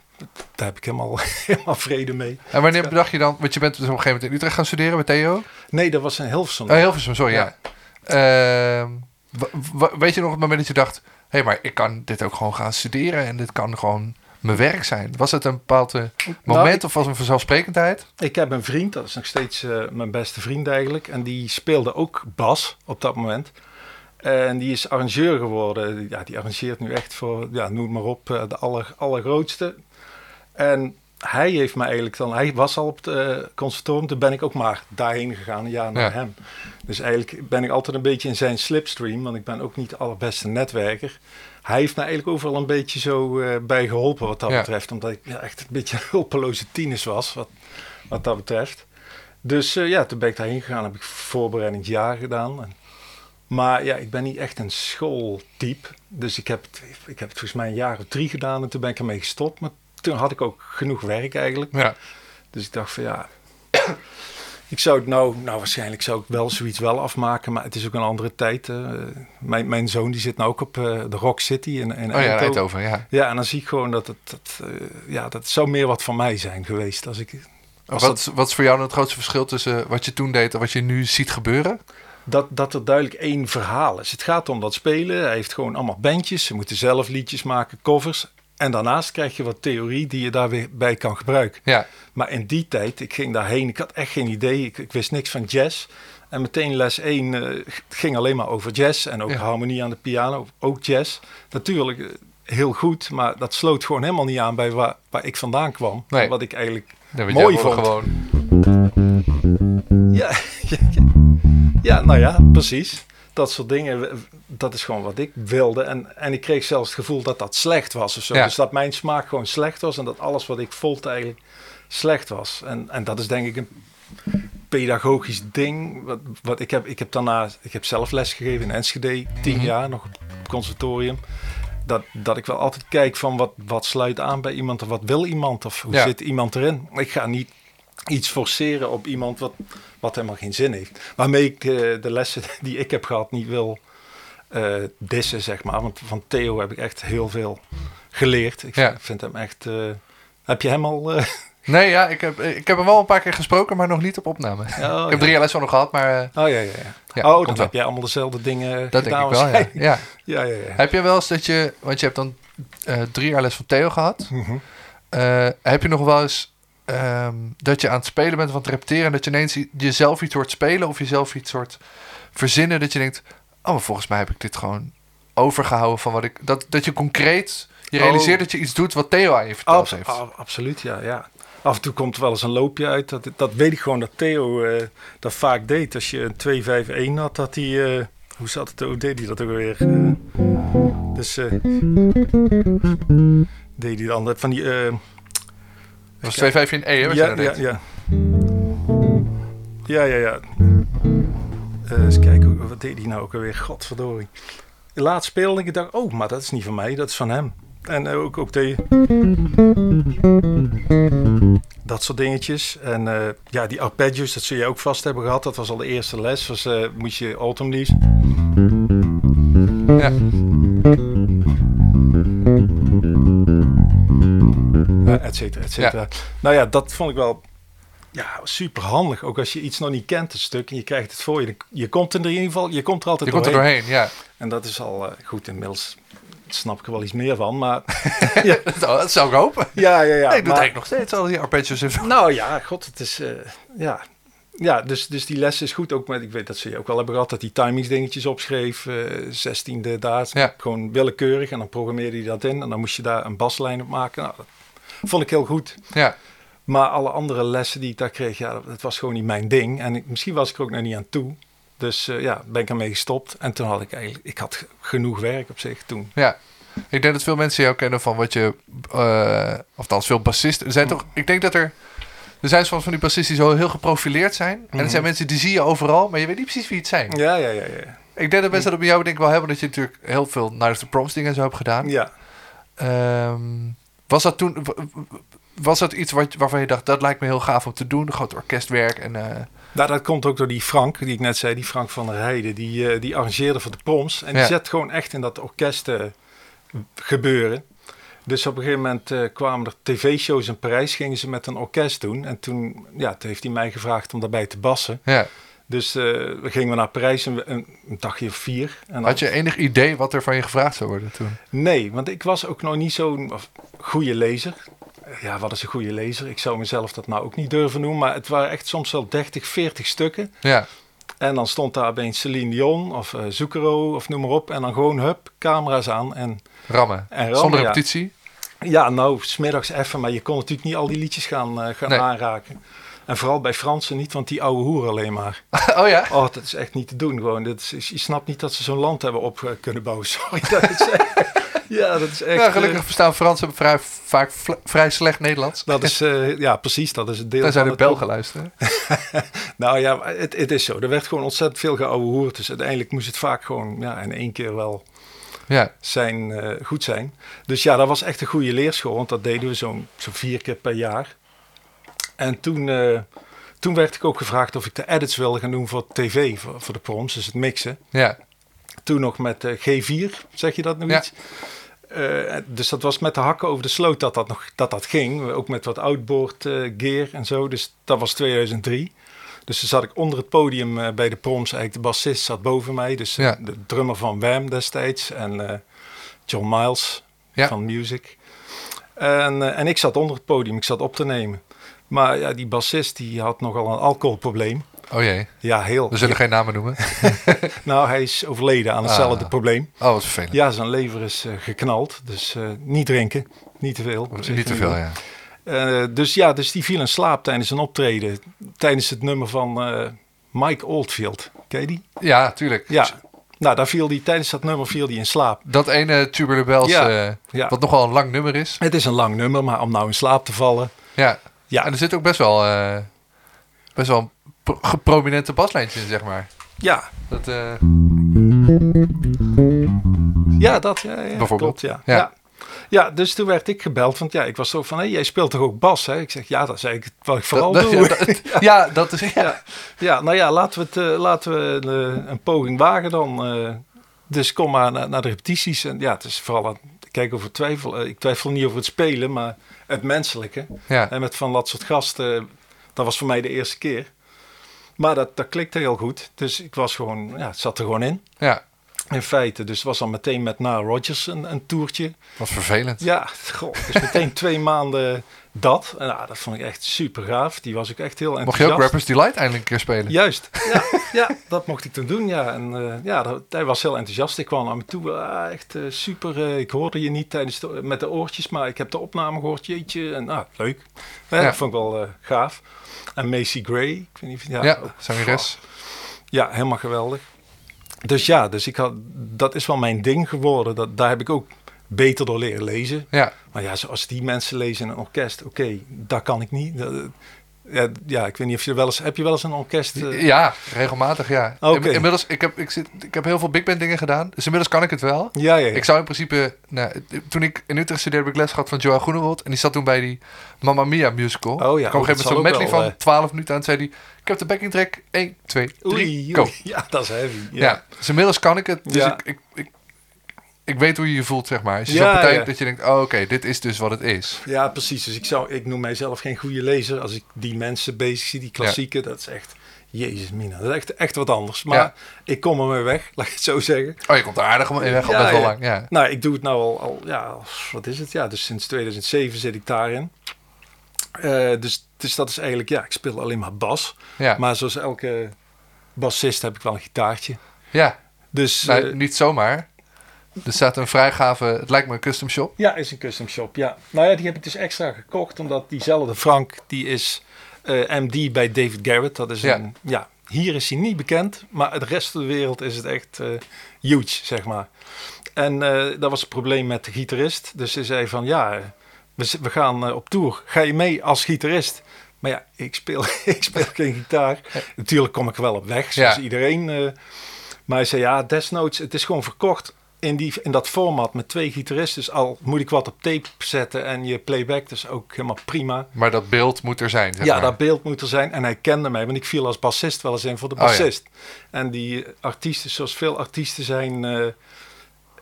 daar heb ik helemaal, helemaal vrede mee. En wanneer bedacht je dan... Want je bent dus op een gegeven moment in Utrecht gaan studeren bij Theo? Nee, dat was een Hilversum. Oh, Hilversum, sorry, ja. Ehm, weet je nog het moment dat je dacht... Hé, hey, maar ik kan dit ook gewoon gaan studeren... en dit kan gewoon mijn werk zijn. Was het een bepaald eh, moment Nou, ik- of was het een vanzelfsprekendheid? Ik heb een vriend, dat is nog steeds eh, mijn beste vriend eigenlijk. En die speelde ook bas op dat moment. En die is arrangeur geworden. Ja, die arrangeert nu echt voor, ja, noem maar op, eh, de aller, allergrootste. En hij heeft me eigenlijk dan, hij was al op het conservatorium, toen ben ik ook maar daarheen gegaan, jaar naar Ja. hem. Dus eigenlijk ben ik altijd een beetje in zijn slipstream, want ik ben ook niet de allerbeste netwerker. Hij heeft me eigenlijk overal een beetje zo eh, bij geholpen wat dat Ja. betreft, omdat ik ja, echt een beetje een hulpeloze tieners was, wat, wat dat betreft. Dus eh, ja, toen ben ik daarheen gegaan, heb ik voorbereidingsjaar gedaan. En, maar ja, ik ben niet echt een schooltype. Dus ik heb, het, ik heb het volgens mij een jaar of drie gedaan en toen ben ik ermee gestopt. Maar toen had ik ook genoeg werk eigenlijk. Ja. Dus ik dacht van ja, ik zou het nou, nou waarschijnlijk zou ik wel zoiets wel afmaken, maar het is ook een andere tijd. hè. Mijn, mijn zoon die zit nou ook op eh, de Rock City in, in Oh ja, Eindhoven. Ja. Ja, en dan zie ik gewoon dat het, dat, eh, ja, dat zou meer wat van mij zijn geweest. Als ik, als Wat, wat is voor jou dan het grootste verschil tussen wat je toen deed en wat je nu ziet gebeuren? dat, dat er duidelijk één verhaal is. Het gaat om dat spelen. Hij heeft gewoon allemaal bandjes. Ze moeten zelf liedjes maken, covers. En daarnaast krijg je wat theorie die je daar weer bij kan gebruiken. Ja, Maar in die tijd, ik ging daarheen, ik had echt geen idee, ik, ik wist niks van jazz. En meteen les 1 eh, ging alleen maar over jazz en ook Ja. harmonie aan de piano, ook jazz. Natuurlijk eh, heel goed, maar dat sloot gewoon helemaal niet aan bij waar, waar ik vandaan kwam. Nee. Wat ik eigenlijk Mooi vond. gewoon. Ja. ja, nou ja, precies. Dat soort dingen, dat is gewoon wat ik wilde. En, en ik kreeg zelfs het gevoel dat dat slecht was of zo. Ja. Dus dat mijn smaak gewoon slecht was en dat alles wat ik vond eigenlijk slecht was. En, en dat is denk ik een pedagogisch ding. Wat, wat ik, heb, ik heb daarna, ik heb zelf les gegeven in Enschede, tien Mhm. jaar nog op conservatorium. Dat, dat ik wel altijd kijk van wat, wat sluit aan bij iemand of wat wil iemand of hoe Ja. zit iemand erin. Ik ga niet iets forceren op iemand wat, wat helemaal geen zin heeft. Waarmee ik de lessen die ik heb gehad niet wil eh dissen, zeg maar. Want van Theo heb ik echt heel veel geleerd. Ik Ja. vind hem echt... eh, heb je hem al... eh, Nee, ja, ik heb, ik heb hem wel een paar keer gesproken, maar nog niet op opname. oh, ik ja. heb drie jaar les van nog gehad, maar Oh ja, ja, ja. Oh, dan wel. heb jij allemaal dezelfde dingen dat denk gedaan ik wel, ja. ja. Ja, ja, ja. Heb je wel eens dat je, want je hebt dan drie jaar les van Theo gehad. Mhm. Heb je nog wel eens ehm, dat je aan het spelen bent aan het repeteren en dat je ineens jezelf iets hoort spelen of jezelf iets soort verzinnen dat je denkt, oh, maar volgens mij heb ik dit gewoon overgehouden van wat ik, dat, dat je concreet, je Oh. realiseert dat je iets doet wat Theo aan je verteld Abs- heeft. absoluut, ja, ja. Af en toe komt er wel eens een loopje uit. Dat, dat weet ik gewoon dat Theo eh, dat vaak deed. Als je een 2-5-1 had, dat hij... eh, hoe zat het? Hoe deed hij dat ook weer? Eh, dus... deed hij dan van die... Dat was 2 5 in E, hè, ja, ja, ja. Ja, ja, ja. Eh, eens kijken, wat deed hij nou ook alweer? Godverdorie. Laatst speelde ik en dacht, oh, maar dat is niet van mij, dat is van hem. En ook, ook de... Dat soort dingetjes. En eh, ja, die arpeggios, dat zul je ook vast hebben gehad. Dat was al de eerste les. Was, eh, moest je Autumn Leaves. Ja. Et cetera, et cetera. Nou ja, dat vond ik wel ja, super handig. Ook als je iets nog niet kent, een stuk, en je krijgt het voor je. Je komt er in ieder geval, je komt er altijd Je komt er doorheen. doorheen, ja. En dat is al eh, goed, inmiddels snap ik er wel iets meer van. Maar Dat, dat zou ik hopen. ja, ja, ja. ik doe maar- eigenlijk nog steeds al die arpeggios en. Nou ja, god, het is, eh, ja. Ja, dus, dus die les is goed. Ook met, ik weet dat ze ook wel hebben gehad dat die timingsdingetjes opschreef. eh 16e daar. Ja. Gewoon willekeurig. En dan programmeerde hij dat in. En dan moest je daar een baslijn op maken. Nou, vond ik heel goed. Ja, Maar alle andere lessen die ik daar kreeg, ja, dat was gewoon niet mijn ding. En ik, misschien was ik er ook nog niet aan toe. Dus eh, ja, ben ik ermee gestopt. En toen had ik eigenlijk, ik had genoeg werk op zich toen. ja. Ik denk dat veel mensen jou kennen van wat je... eh of althans, veel bassisten. Er zijn toch... Ik denk dat er... Er zijn soms van die bassisten die zo heel geprofileerd zijn. En er zijn mensen die zie je overal, maar je weet niet precies wie het zijn. Ja, ja, ja, ja. Ik denk dat mensen dat bij jou denk ik wel hebben. Dat je natuurlijk heel veel of the Proms dingen en zo hebt gedaan. Ja, Ehm, was dat toen... Was dat iets wat, waarvan je dacht, dat lijkt me heel gaaf om te doen? Groot orkestwerk en... eh, nou, dat komt ook door die Frank, die ik net zei, die Frank van der Heijden. Die, eh, die arrangeerde voor de proms. En die Ja. zet gewoon echt in dat orkest eh, gebeuren. Dus op een gegeven moment kwamen er tv-shows in Parijs, gingen ze met een orkest doen. En toen, ja, toen heeft hij mij gevraagd om daarbij te bassen. ja. Dus eh, we gingen we naar Parijs een, een, dagje of vier. En Had je enig idee wat er van je gevraagd zou worden toen? Nee, want ik was ook nog niet zo'n goede lezer. Eh, Ja, wat is een goede lezer? Ik zou mezelf dat nou ook niet durven noemen. Maar het waren echt soms wel 30, 40 stukken. Ja, En dan stond daar opeens Celine Dion of eh Zucchero of noem maar op. En dan gewoon, hup, camera's aan. En rammen. En rammen, Zonder repetitie. ja, nou, smiddags even. Maar je kon natuurlijk niet al die liedjes gaan, eh, gaan Nee. aanraken. En vooral bij Fransen niet, want die ouwe hoer alleen maar. oh ja? Oh, dat is echt niet te doen gewoon. Dat is, je snapt niet dat ze zo'n land hebben op eh, kunnen bouwen. Sorry, dat is echt... ja, dat is echt... Ja, eh, gelukkig verstaan Fransen vrij, vaak vrij slecht Nederlands. Dat is, eh, ja, precies. Dat is het deel Daar zijn de Belgen luisteren. Nou ja, het, het is zo. Er werd gewoon ontzettend veel geouwe hoerd. Dus uiteindelijk moest het vaak gewoon ja, in één keer wel Ja, zijn, eh, goed zijn. Dus ja, dat was echt een goede leerschool. Want dat deden we zo'n zo vier keer per jaar. En toen, eh, toen werd ik ook gevraagd of ik de edits wilde gaan doen voor tv, voor, voor de proms. Dus het mixen. ja, Toen nog met eh, G4, zeg je dat nog Ja. iets? Eh, dus dat was met de hakken over de sloot dat dat, nog, dat, dat ging. Ook met wat outboard gear en zo. Dus dat was 2003. Dus toen zat ik onder het podium bij de proms. Eigenlijk de bassist zat boven mij. Dus Ja. de drummer van Wham destijds. En John Miles Ja. van Music. En, en ik zat onder het podium, ik zat op te nemen. Maar ja, die bassist die had nogal een alcoholprobleem. Oh jee, Ja, heel. we zullen geen namen noemen. Nou, hij is overleden aan hetzelfde Ah. probleem. Oh, wat vervelend. Ja, zijn lever is eh, geknald. Dus eh, niet drinken, niet te veel. Niet te veel, ja. Eh, dus ja, dus die viel in slaap tijdens een optreden. Tijdens het nummer van Mike Oldfield. Ken je die? Ja, tuurlijk. Ja. Nou, daar viel die, tijdens dat nummer viel die in slaap. Dat ene Tubular Bells, Ja, ja. wat nogal een lang nummer is. Het is een lang nummer, maar om nou in slaap te vallen. Ja. Ja. En er zit ook best wel, eh, best wel een pro- geprominente baslijntje in, zeg maar. Ja, Dat, eh, ja dat ja, ja, Bijvoorbeeld. klopt, ja. Ja. Ja. ja. dus toen werd ik gebeld. Want ja, ik was zo van, hé, jij speelt toch ook bas? Hè? Ik zeg, ja, dat is eigenlijk wat ik vooral dat- doe. ja, dat, ja, dat is... Ja. Ja, nou ja, laten we, het, eh, laten we een, een poging wagen dan. dus kom maar naar, naar de repetities. En ja, het is vooral, een, kijk over twijfel. ik twijfel niet over het spelen, maar het menselijke. Ja. En met van dat soort gasten, dat was voor mij de eerste keer. Maar dat, dat klikte heel goed. Dus ik was gewoon, ja, het zat er gewoon in. ja, In feite, dus was dan meteen met Na Rogers een, een toertje. wat vervelend. Ja, goh, dus meteen twee maanden dat. En nou, dat vond ik echt super gaaf. Die was ook echt heel Mocht enthousiast. je ook Rappers Delight eindelijk een keer spelen? Juist, ja, ja, dat mocht ik toen doen, ja. En eh, ja, dat, hij was heel enthousiast. Ik kwam naar me toe, ah, echt eh, super. eh, ik hoorde je niet tijdens de, met de oortjes, maar ik heb de opname gehoord, jeetje. En ah, leuk. Ja, Ja. Dat vond ik wel gaaf. En Macy Gray, ik weet niet of ja, Ja, zangeres. ja, helemaal geweldig. Dus ja, dus ik had, dat is wel mijn ding geworden. Dat, daar heb ik ook beter door leren lezen. Ja, Maar ja, zoals die mensen lezen in een orkest, oké, dat kan ik niet. Dat, ja, ja, ik weet niet of je wel eens... Heb je wel eens een orkest... eh, ja, regelmatig ja. In- Inmiddels, ik heb, ik, zit, ik heb heel veel big band dingen gedaan. Dus inmiddels kan ik het wel. ja, ja, ja. Ik zou in principe... Nou, toen ik in Utrecht studeerde, heb ik les gehad van Joao Groenewold. En die zat toen bij die Mamma Mia musical. Oh ja, Ik kwam op oh, een gegeven moment zo'n medley wel, van eh. 12 minuten aan. En zei hij, ik heb de backing track. 1, 2, 3, Oei, go. oei. Ja, dat is heavy. Ja. Ja. dus inmiddels kan ik het. Dus ik, ik, ik weet hoe je je voelt, zeg maar. Als je Ja, zo'n partij ja. hebt dat je denkt, oh, oké, dit is dus wat het is. ja, precies. Dus ik, zou, ik noem mijzelf geen goede lezer. Als ik die mensen bezig zie, die klassieken, dat is echt... Jezus mina, dat is echt, echt wat anders. Maar ik kom ermee weg, laat ik het zo zeggen. Oh, je komt er aardig in weg, al best wel lang. Ja. Nou, ik doe het nou al, al ja, wat is het? Ja, dus sinds 2007 zit ik daarin. Eh, dus, dus dat is eigenlijk, ja, ik speel alleen maar bas. Ja. Maar zoals elke bassist heb ik wel een gitaartje. ja. Dus Nou, eh, niet zomaar. Er staat een vrij gave, het lijkt me een custom shop. ja, is een custom shop, ja. Nou ja, die heb ik dus extra gekocht, omdat diezelfde Frank, die is eh, MD bij David Garrett. Dat is Ja. een, ja, hier is hij niet bekend, maar de rest van de wereld is het echt eh, huge, zeg maar. En eh, dat was het probleem met de gitarist. Dus ze zei van, ja, we, we gaan op tour. Ga je mee als gitarist? Maar ja, ik speel, ik speel geen gitaar. Natuurlijk kom ik wel op weg, zoals Ja. iedereen. maar hij zei, ja, desnoods, het is gewoon verkocht in, die, in dat format met twee gitaristen. Dus al moet ik wat op tape zetten en je playback, dus ook helemaal prima. Maar dat beeld moet er zijn. Zeg Ja, maar. dat beeld moet er zijn. En hij kende mij, want ik viel als bassist wel eens in voor de Oh, ja. bassist. En die artiesten, zoals veel artiesten zijn, eh,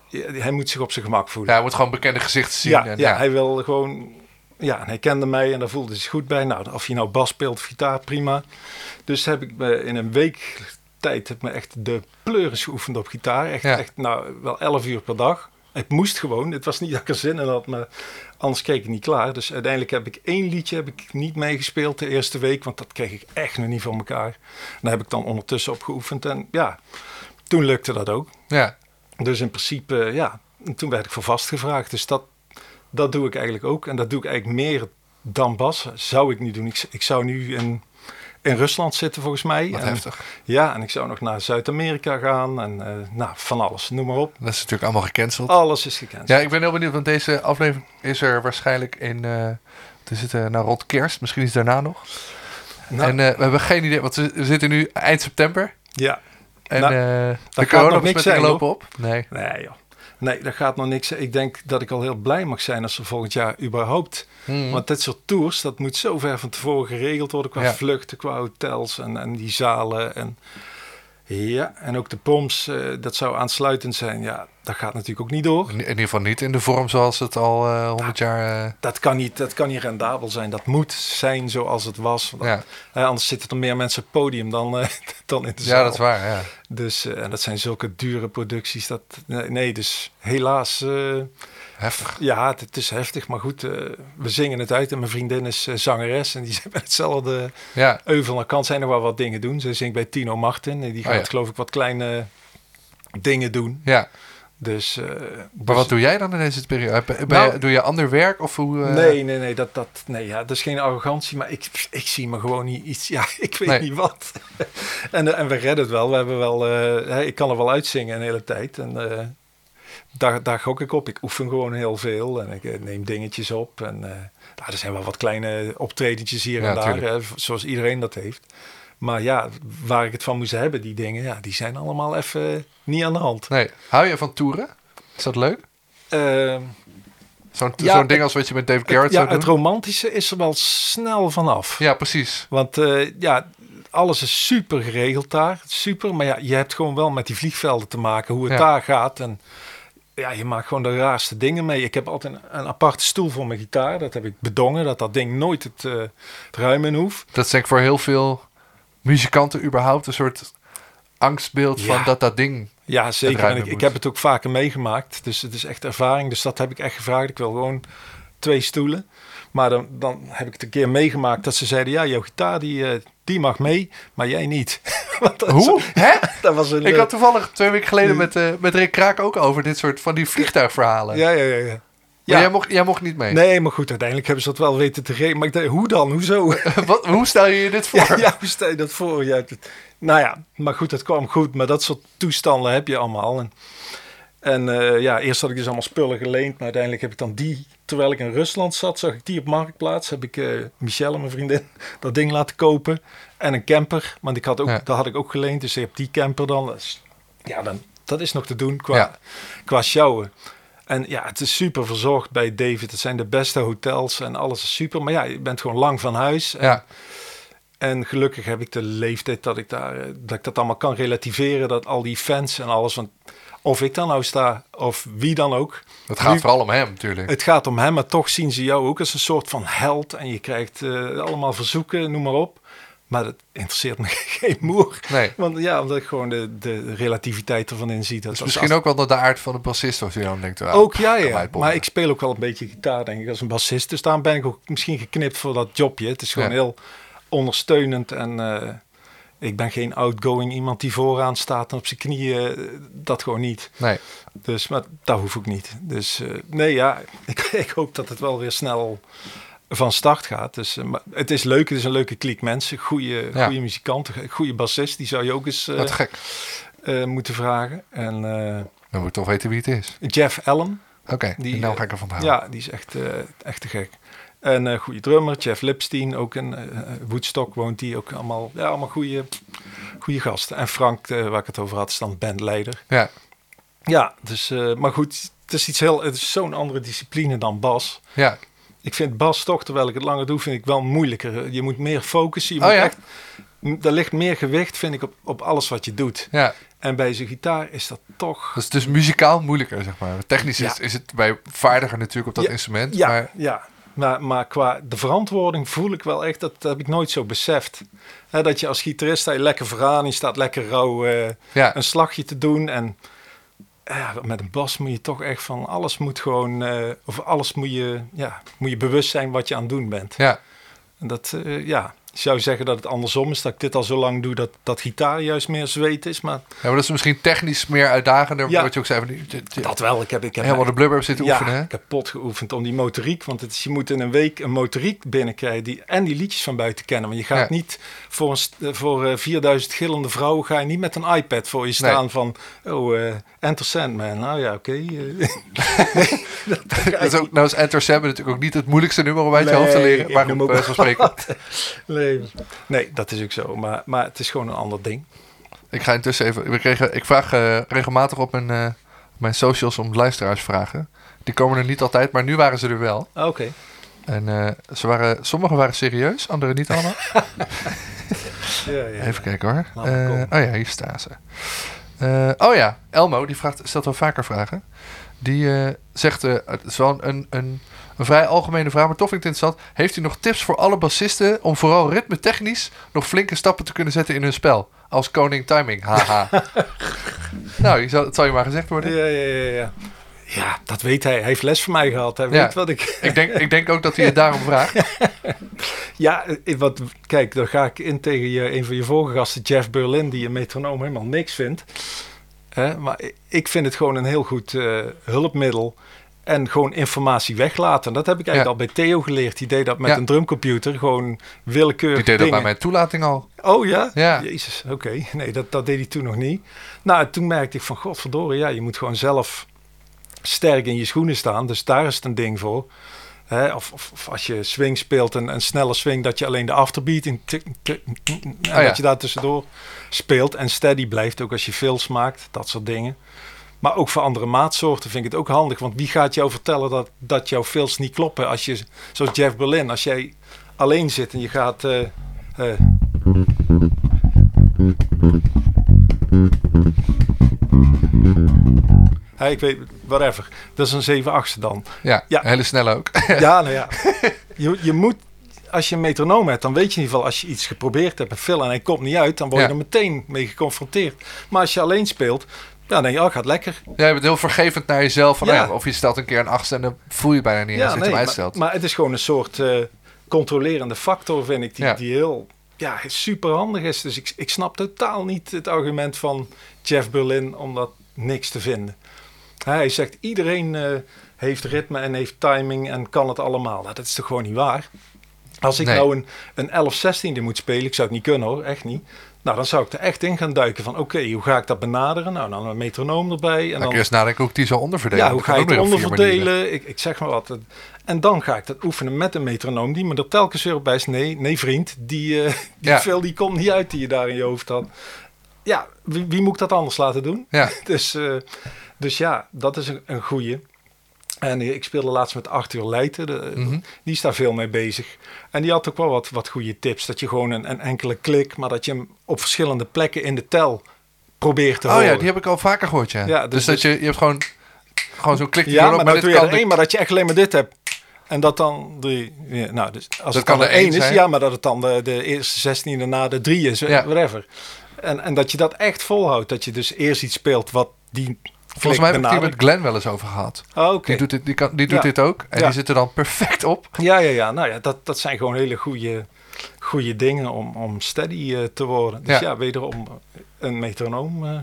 ja, hij moet zich op zijn gemak voelen. Ja, hij moet gewoon bekende gezichten zien. Ja, en, ja, hij wil gewoon. Ja, en hij kende mij en daar voelde hij zich goed bij. Nou, of je nou bas speelt of gitaar, prima. Dus heb ik me in een week tijd heb me echt de pleuris geoefend op gitaar. Echt, Ja. echt nou, wel 11 uur per dag. Het moest gewoon. Het was niet dat ik er zin in had, maar anders keek ik niet klaar. Dus uiteindelijk heb ik één liedje heb ik niet meegespeeld de eerste week, want dat kreeg ik echt nog niet van elkaar. Daar heb ik dan ondertussen op geoefend en ja, toen lukte dat ook. ja. Dus in principe, ja, en toen werd ik voor vastgevraagd. Dus dat, dat doe ik eigenlijk ook. En dat doe ik eigenlijk meer dan bas. Zou ik niet doen. Ik, ik zou nu in, in Rusland zitten volgens mij. Wat en, heftig. Ja, en ik zou nog naar Zuid-Amerika gaan. En eh, nou, van alles, noem maar op. Dat is natuurlijk allemaal gecanceld. Alles is gekend. Ja, ik ben heel benieuwd, want deze aflevering is er waarschijnlijk in... het is het uh, nou rond kerst, misschien is daarna nog. Nou, en uh, we hebben geen idee, want we, zitten nu eind september. ja. En Nou, uh, de coronabesmettingen lopen op. Nee. Nee, joh. Nee, dat gaat nog niks. Ik denk dat ik al heel blij mag zijn als er volgend jaar überhaupt. Hmm. Want dit soort tours, dat moet zo ver van tevoren geregeld worden qua Ja. vluchten, qua hotels en, en die zalen. En, ja, en ook de proms, eh, dat zou aansluitend zijn. Ja, dat gaat natuurlijk ook niet door. In ieder geval niet in de vorm zoals het al uh, 100 jaar... Uh... Dat kan, niet, dat kan niet rendabel zijn. Dat moet zijn zoals het was. Ja. eh, anders zitten er meer mensen op het podium dan, eh, dan in de zaal. ja, dat is waar, ja. Dus, eh, en dat zijn zulke dure producties. Dat, nee, nee, dus helaas. Heftig. Ja, het, is heftig, maar goed, eh, we zingen het uit. En mijn vriendin is eh, zangeres en die zit bij hetzelfde Ja, euvel. Dan kan zij nog wel wat dingen doen. Ze zingt bij Tino Martin en die gaat Oh ja. geloof ik wat kleine dingen doen. ja. Dus, eh, Maar dus- wat doe jij dan in deze periode? Nou- doe je ander werk of hoe? Nee, nee, nee, dat, dat, nee ja, dat is geen arrogantie, maar ik, ik zie me gewoon niet iets, ja, ik weet Nee. niet wat. en, en we redden het wel, we hebben wel, ik kan er wel uitzingen een hele tijd en daar, daar gok ik op. Ik oefen gewoon heel veel en ik eh, neem dingetjes op en eh, nou, er zijn wel wat kleine optredentjes hier Ja, en daar, hè, zoals iedereen dat heeft. Maar ja, waar ik het van moest hebben, die dingen, ja, die zijn allemaal even niet aan de hand. Nee. Hou je van toeren? Is dat leuk? Ehm, Zo'n Ja, zo'n ding het- als wat je met David Garrett ja, zou doen? het romantische is er wel snel vanaf. Ja, precies. Want eh, ja, alles is super geregeld daar. Super. Maar ja, je hebt gewoon wel met die vliegvelden te maken, hoe het Ja. daar gaat. En ja, je maakt gewoon de raarste dingen mee. Ik heb altijd een, een aparte stoel voor mijn gitaar. Dat heb ik bedongen, dat dat ding nooit het, eh, het ruim in hoeft. Dat is denk ik voor heel veel muzikanten überhaupt een soort angstbeeld van dat dat ding... Ja, zeker. En ik, ik heb het ook vaker meegemaakt. Dus het is echt ervaring. Dus dat heb ik echt gevraagd. Ik wil gewoon twee stoelen. Maar dan, dan heb ik het een keer meegemaakt dat ze zeiden... Ja, jouw gitaar die, eh, die mag mee, maar jij niet. Dat Hoe? Hè? Dat was een... Ik eh, had toevallig twee weken geleden met, eh, met Rick Kraak ook over dit soort van die vliegtuigverhalen. Ja, ja, ja. ja. Maar Ja. jij, mocht, jij mocht niet mee. Nee, maar goed, uiteindelijk hebben ze dat wel weten te regelen. Maar ik dacht, hoe dan? Hoezo? Wat, hoe stel je je dit voor? ja, ja, hoe stel je dat voor? Ja, het- nou ja, maar goed, het kwam goed. Maar dat soort toestanden heb je allemaal. En, en eh, ja, eerst had ik dus allemaal spullen geleend. Maar uiteindelijk heb ik dan die, terwijl ik in Rusland zat, zag ik die op Marktplaats. Heb ik eh Michelle, mijn vriendin, dat ding laten kopen. En een camper, want ik had ook, Ja. dat had ik ook geleend. Dus ik heb die camper dan. Ja, dan, dat is nog te doen qua, Ja. qua sjouwen. En ja, het is super verzorgd bij David. Het zijn de beste hotels en alles is super. Maar ja, je bent gewoon lang van huis. En, Ja, en gelukkig heb ik de leeftijd dat ik, daar, eh, dat ik dat allemaal kan relativeren. Dat al die fans en alles. Want of ik dan nou sta, of wie dan ook. het gaat Nu- vooral om hem natuurlijk. Het gaat om hem, maar toch zien ze jou ook als een soort van held. En je krijgt eh, allemaal verzoeken, noem maar op. Maar dat interesseert me geen moer. Nee. Want ja, omdat ik gewoon de, de relativiteit ervan in zie. Dat Dus als- misschien ook wel dat de aard van de bassist of je dan denkt... ah, ook ja, ja. Maar ik speel ook wel een beetje gitaar, denk ik, als een bassist. Dus daarom ben ik ook misschien geknipt voor dat jobje. Het is gewoon Ja. heel ondersteunend. En eh, ik ben geen outgoing iemand die vooraan staat en op zijn knieën. eh, Dat gewoon niet. Nee, Dus maar dat hoef ik niet. Dus eh, nee, ja, ik, ik hoop dat het wel weer snel van start gaat. Dus, eh, maar het is leuk, het is een leuke kliek mensen. Goede, Ja. goede muzikanten, goede bassist. Die zou je ook eens wat gek. moeten vragen. En Dan moet toch weten wie het is. Jeff Allen. Oké, Die, die eh, ga ik ervan houden. Ja, die is echt, echt te gek. En eh goede drummer, Jeff Lipstein, ook in eh, Woodstock woont die ook allemaal, ja, allemaal goede, goede gasten. En Frank, eh, waar ik het over had, is dan bandleider. Ja, Ja, dus, eh, maar goed, het is iets heel, het is zo'n andere discipline dan bas. ja. Ik vind bas toch, terwijl ik het langer doe, vind ik wel moeilijker. Je moet meer focussen. Je Oh moet ja? echt, er ligt meer gewicht, vind ik, op, op alles wat je doet. ja. En bij zijn gitaar is dat toch... Dat is dus muzikaal moeilijker, zeg maar. Technisch is, is het bij vaardiger natuurlijk op dat Ja, instrument. Ja, Maar ja. Maar, maar qua de verantwoording voel ik wel echt, dat heb ik nooit zo beseft. Dat je als gitarist sta je lekker vooraan, je staat lekker rauw eh, ja, een slagje te doen. En ja, met een bas moet je toch echt van alles moet gewoon, eh, of alles moet je, ja, moet je bewust zijn wat je aan het doen bent. ja. En dat, eh, ja, ik zou zeggen dat het andersom is, dat ik dit al zo lang doe, dat, dat gitaar juist meer zweet is. Maar ja, maar dat is misschien technisch meer uitdagender. Ja. Wat je ook zei, van, dat wel, ik heb, ik heb helemaal de blubber zitten ja, oefenen. hè? kapot geoefend om die motoriek. Want het is, je moet in een week een motoriek binnenkrijgen die, en die liedjes van buiten kennen. Want je gaat Ja. niet voor, een, eh, voor eh, 4000 gillende vrouwen ga je niet met een iPad voor je staan van... Oh, eh Enter Sandman. Nou ja, oké. eh. dat, dat ga Dat is je ook, nou is Enter Sandman natuurlijk ook niet het moeilijkste nummer om uit je Nee, hoofd te leren. ik Maar goed, ook van spreken. Nee, nee, dat is ook zo. Maar, maar het is gewoon een ander ding. Ik ga intussen even. We kregen, ik vraag eh, regelmatig op mijn, eh, mijn socials om luisteraarsvragen. Die komen er niet altijd, maar nu waren ze er wel. Ah, Oké. En eh, ze waren, sommige waren serieus, andere niet allemaal. Ja, ja. Even kijken hoor. Eh, oh ja, hier staan ze. Eh, oh ja, Elmo, die vraagt, stelt wel vaker vragen. Die eh, zegt, eh, het is wel een, een, een vrij algemene vraag, maar toch vind ik het interessant. Heeft u nog tips voor alle bassisten om vooral ritmetechnisch nog flinke stappen te kunnen zetten in hun spel? Als koning timing, haha. nou, je zal, het zal je maar gezegd worden. Ja, ja, ja, ja. ja, dat weet hij. Hij heeft les van mij gehad. Hij Ja. weet wat ik... Ik denk, ik denk ook dat hij het daarom vraagt. Ja, eh, wat, kijk, dan ga ik in tegen je, een van je vorige gasten, Jeff Berlin, die een metronoom helemaal niks vindt. Maar ik vind het gewoon een heel goed eh, hulpmiddel. En gewoon informatie weglaten. Dat heb ik eigenlijk Ja. al bij Theo geleerd. Die deed dat met Ja. een drumcomputer. Gewoon willekeurig Die deed dat bij mijn toelating al. Oh ja? Ja. Jezus, oké. Nee, dat, dat deed hij toen nog niet. Nou, toen merkte ik van, godverdorie, ja, je moet gewoon zelf sterk in je schoenen staan. Dus daar is het een ding voor. Hè, of, of, of als je swing speelt, een, een snelle swing, dat je alleen de afterbeat in tik, tik, tik, en ja. dat je daar tussendoor speelt en steady blijft, ook als je fills maakt, dat soort dingen. Maar ook voor andere maatsoorten vind ik het ook handig. Want wie gaat jou vertellen dat, dat jouw fills niet kloppen? Als je, zoals Jeff Berlin, als jij alleen zit en je gaat... eh, Hey, ik weet, whatever. Dat is een 7 8 dan. Ja, Ja. hele snel ook. Ja, nou ja. Je, je moet, als je een metronoom hebt, dan weet je in ieder geval, als je iets geprobeerd hebt, een fill en hij komt niet uit, dan word je Ja. er meteen mee geconfronteerd. Maar als je alleen speelt, ja, dan denk je, oh, gaat lekker. Jij bent heel vergevend naar jezelf. Van, Ja. nou ja, of je stelt een keer een achtste en dan voel je bijna niet als je het hem maar, het is gewoon een soort eh, controlerende factor, vind ik, die, Ja. die heel ja, super handig is. Dus ik, ik snap totaal niet het argument van Jeff Berlin om dat niks te vinden. Hij zegt, iedereen eh, heeft ritme en heeft timing en kan het allemaal. Nou, dat is toch gewoon niet waar? Als ik Nee. nou een, een 11-16e moet spelen, ik zou het niet kunnen hoor, echt niet. Nou, dan zou ik er echt in gaan duiken van, oké, hoe ga ik dat benaderen? Nou, dan een metronoom erbij. En dan eens nadenken hoe ik die zou onderverdelen. ja, hoe ga je het onderverdelen? Ik, ik zeg maar wat. En dan ga ik dat oefenen met een metronoom die me er telkens weer op wijst. Nee, nee vriend, die, eh die Ja. veel die komt niet uit die je daar in je hoofd had. Ja, wie, wie moet ik dat anders laten doen? Ja, Dus, eh, dus ja, dat is een, een goeie. En ik speelde laatst met Arthur Leijten. De, Mhm. Die is daar veel mee bezig. En die had ook wel wat, wat goede tips. Dat je gewoon een, een enkele klik, maar dat je hem op verschillende plekken in de tel probeert te oh horen. ja, die heb ik al vaker gehoord, ja. Ja, dus, dus- dat je, je hebt gewoon, gewoon zo'n klik Ja, maar maar dat dit doe je de- maar dat je echt alleen maar dit hebt. En dat dan. Ja, nou, dus als het kan dan er de één is, ja, maar dat het dan de, de eerste 16 na de drie is, Ja. whatever. En, en dat je dat echt volhoudt. Dat je dus eerst iets speelt wat die. Volgens mij heb ik het hier met. Glenn wel eens over gehad. Oh, Oké. Die doet, dit, die kan, die doet Ja. dit ook. En Ja. die zit er dan perfect op. Ja, ja, ja. Nou ja, dat, dat zijn gewoon hele goede, goede dingen om, om steady eh, te worden. Dus Ja. wederom een metronoom. eh,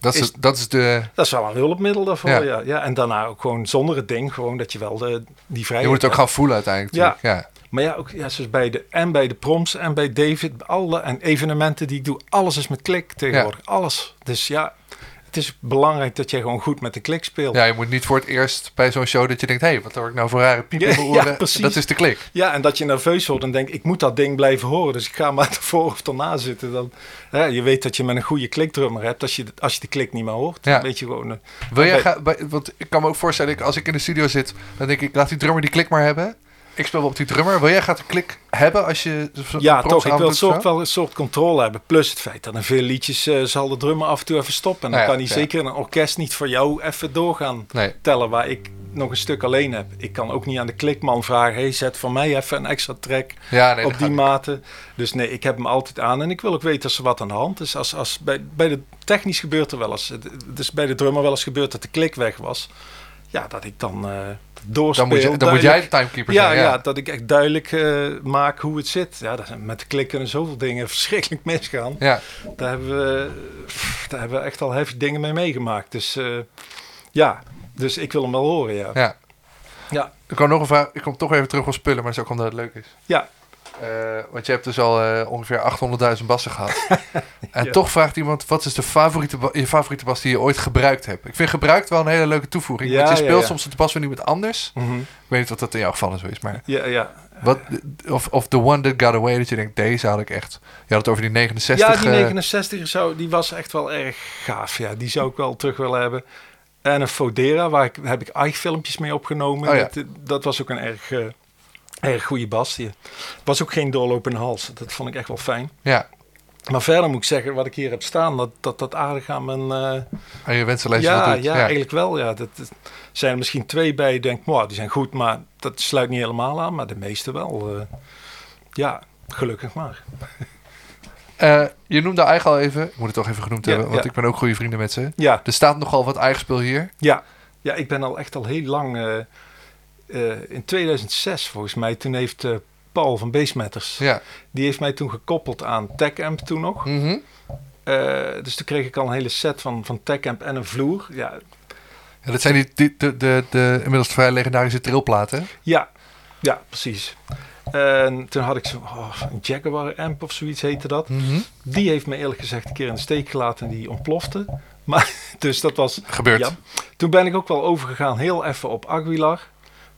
Dat is, Is- dat is de... dat is wel een hulpmiddel daarvoor. Ja. Ja. Ja, En daarna ook gewoon zonder het ding, gewoon dat je wel de, die vrijheid Je moet het ook gaan voelen uiteindelijk. Ja. Maar ja, ook ja, zoals bij de, en bij de proms en bij David, alle en evenementen die ik doe, alles is met klik tegenwoordig. Alles. Dus ja, het is belangrijk dat jij gewoon goed met de klik speelt. ja, je moet niet voor het eerst bij zo'n show dat je denkt... hé, hey, wat hoor ik nou voor rare piep in Ja, ja, dat is de klik. Ja, en dat je nerveus wordt en denkt, ik moet dat ding blijven horen. Dus ik ga maar ervoor of erna zitten. Dan, ja, je weet dat je met een goede klikdrummer hebt. Als je, als je de klik niet meer hoort, Ja. dan weet je gewoon... eh, Wil jij gaan, bij- want ik kan me ook voorstellen, ik, als ik in de studio zit, dan denk ik, laat die drummer die klik maar hebben. Ik speel wel op die drummer. Wil jij gaat de klik hebben als je ja, toch. Ik wil doet soort, wel een soort controle hebben. Plus het feit dat in veel liedjes eh, zal de drummer af en toe even stoppen. En dan Ja, kan hij ja. zeker in een orkest niet voor jou even doorgaan. Nee, tellen waar ik nog een stuk alleen heb. Ik kan ook niet aan de klikman vragen: hey, zet voor mij even een extra track ja, nee, op die mate. Dus nee, ik heb hem altijd aan en ik wil ook weten als er wat aan de hand is. Als, als bij, bij de technisch gebeurt er wel eens. Is bij de drummer wel eens gebeurd dat de klik weg was. Ja, dat ik dan eh doorspeel. Dan moet, je, dan moet jij de timekeeper ja, zijn. ja. Ja, dat ik echt duidelijk eh, maak hoe het zit. Ja, dat, met de klik kunnen zoveel dingen verschrikkelijk misgaan. ja. Daar hebben we, daar hebben we echt al heftig dingen mee meegemaakt. Dus eh, ja, dus ik wil hem wel horen, ja. ja. Ja, Ik kan nog een vraag. Ik kom toch even terug op spullen, maar dat is ook omdat het leuk is. ja. Eh, want je hebt dus al eh, ongeveer 800.000 bassen gehad. en Ja. toch vraagt iemand: wat is de favoriete, je favoriete bas die je ooit gebruikt hebt? Ik vind gebruikt wel een hele leuke toevoeging. Ja, want je speelt ja. soms het bas van iemand anders. Mhm. Ik weet niet of dat in jouw geval zo is, maar Ja, ja. wat, of, of the one that got away, dat je denkt, deze had ik echt. Je had het over die 69. ja, die eh, 69 zou, die was echt wel erg gaaf. Ja, die zou ik wel terug willen hebben. En een Fodera, waar ik, heb ik eigen-filmpjes mee opgenomen. Oh dat, dat was ook een erg, eh, erg goede bas. Was ook geen doorlopende hals. Dat vond ik echt wel fijn. ja, Maar verder moet ik zeggen, wat ik hier heb staan, dat dat, dat aardig aan mijn... aan je wensenlijst ja, voldoet. ja, eigenlijk wel. Ja. Dat, dat zijn er misschien twee bij. Je denkt, wow, die zijn goed, maar dat sluit niet helemaal aan. Maar de meeste wel. eh, ja, gelukkig maar. Eh, je noemde eigenlijk al even, ik moet het toch even genoemd Ja, hebben, want ja. ik ben ook goede vrienden met ze. Ja, Er staat nogal wat eigen spul hier. ja. Ja, ik ben al echt al heel lang... eh, in 2006 volgens mij, toen heeft eh, Paul van Bassmatters... Ja. die heeft mij toen gekoppeld aan TechAmp toen nog. Mhm. Eh, dus toen kreeg ik al een hele set van, van TechAmp en een vloer. Ja, Ja, dat zijn die, die- de, de, de inmiddels vrij legendarische trilplaten. ja, ja precies. En toen had ik zo'n oh, een Jaguar amp of zoiets heette dat. Mhm. Die heeft me eerlijk gezegd een keer in de steek gelaten en die ontplofte. Maar, dus dat was... Gebeurd. Ja. Toen ben ik ook wel overgegaan heel even op Aguilar.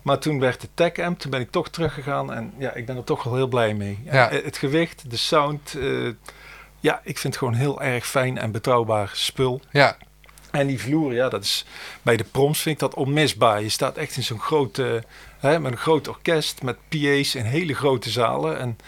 Maar toen werd de Tech Amp, toen ben ik toch teruggegaan. En ja, ik ben er toch wel heel blij mee. Ja. Eh, Het gewicht, de sound. eh, ja, ik vind het gewoon heel erg fijn en betrouwbaar spul. Ja, En die vloer, ja, dat is bij de proms vind ik dat onmisbaar. Je staat echt in zo'n grote, hè, met een groot orkest, met PA's in hele grote zalen. En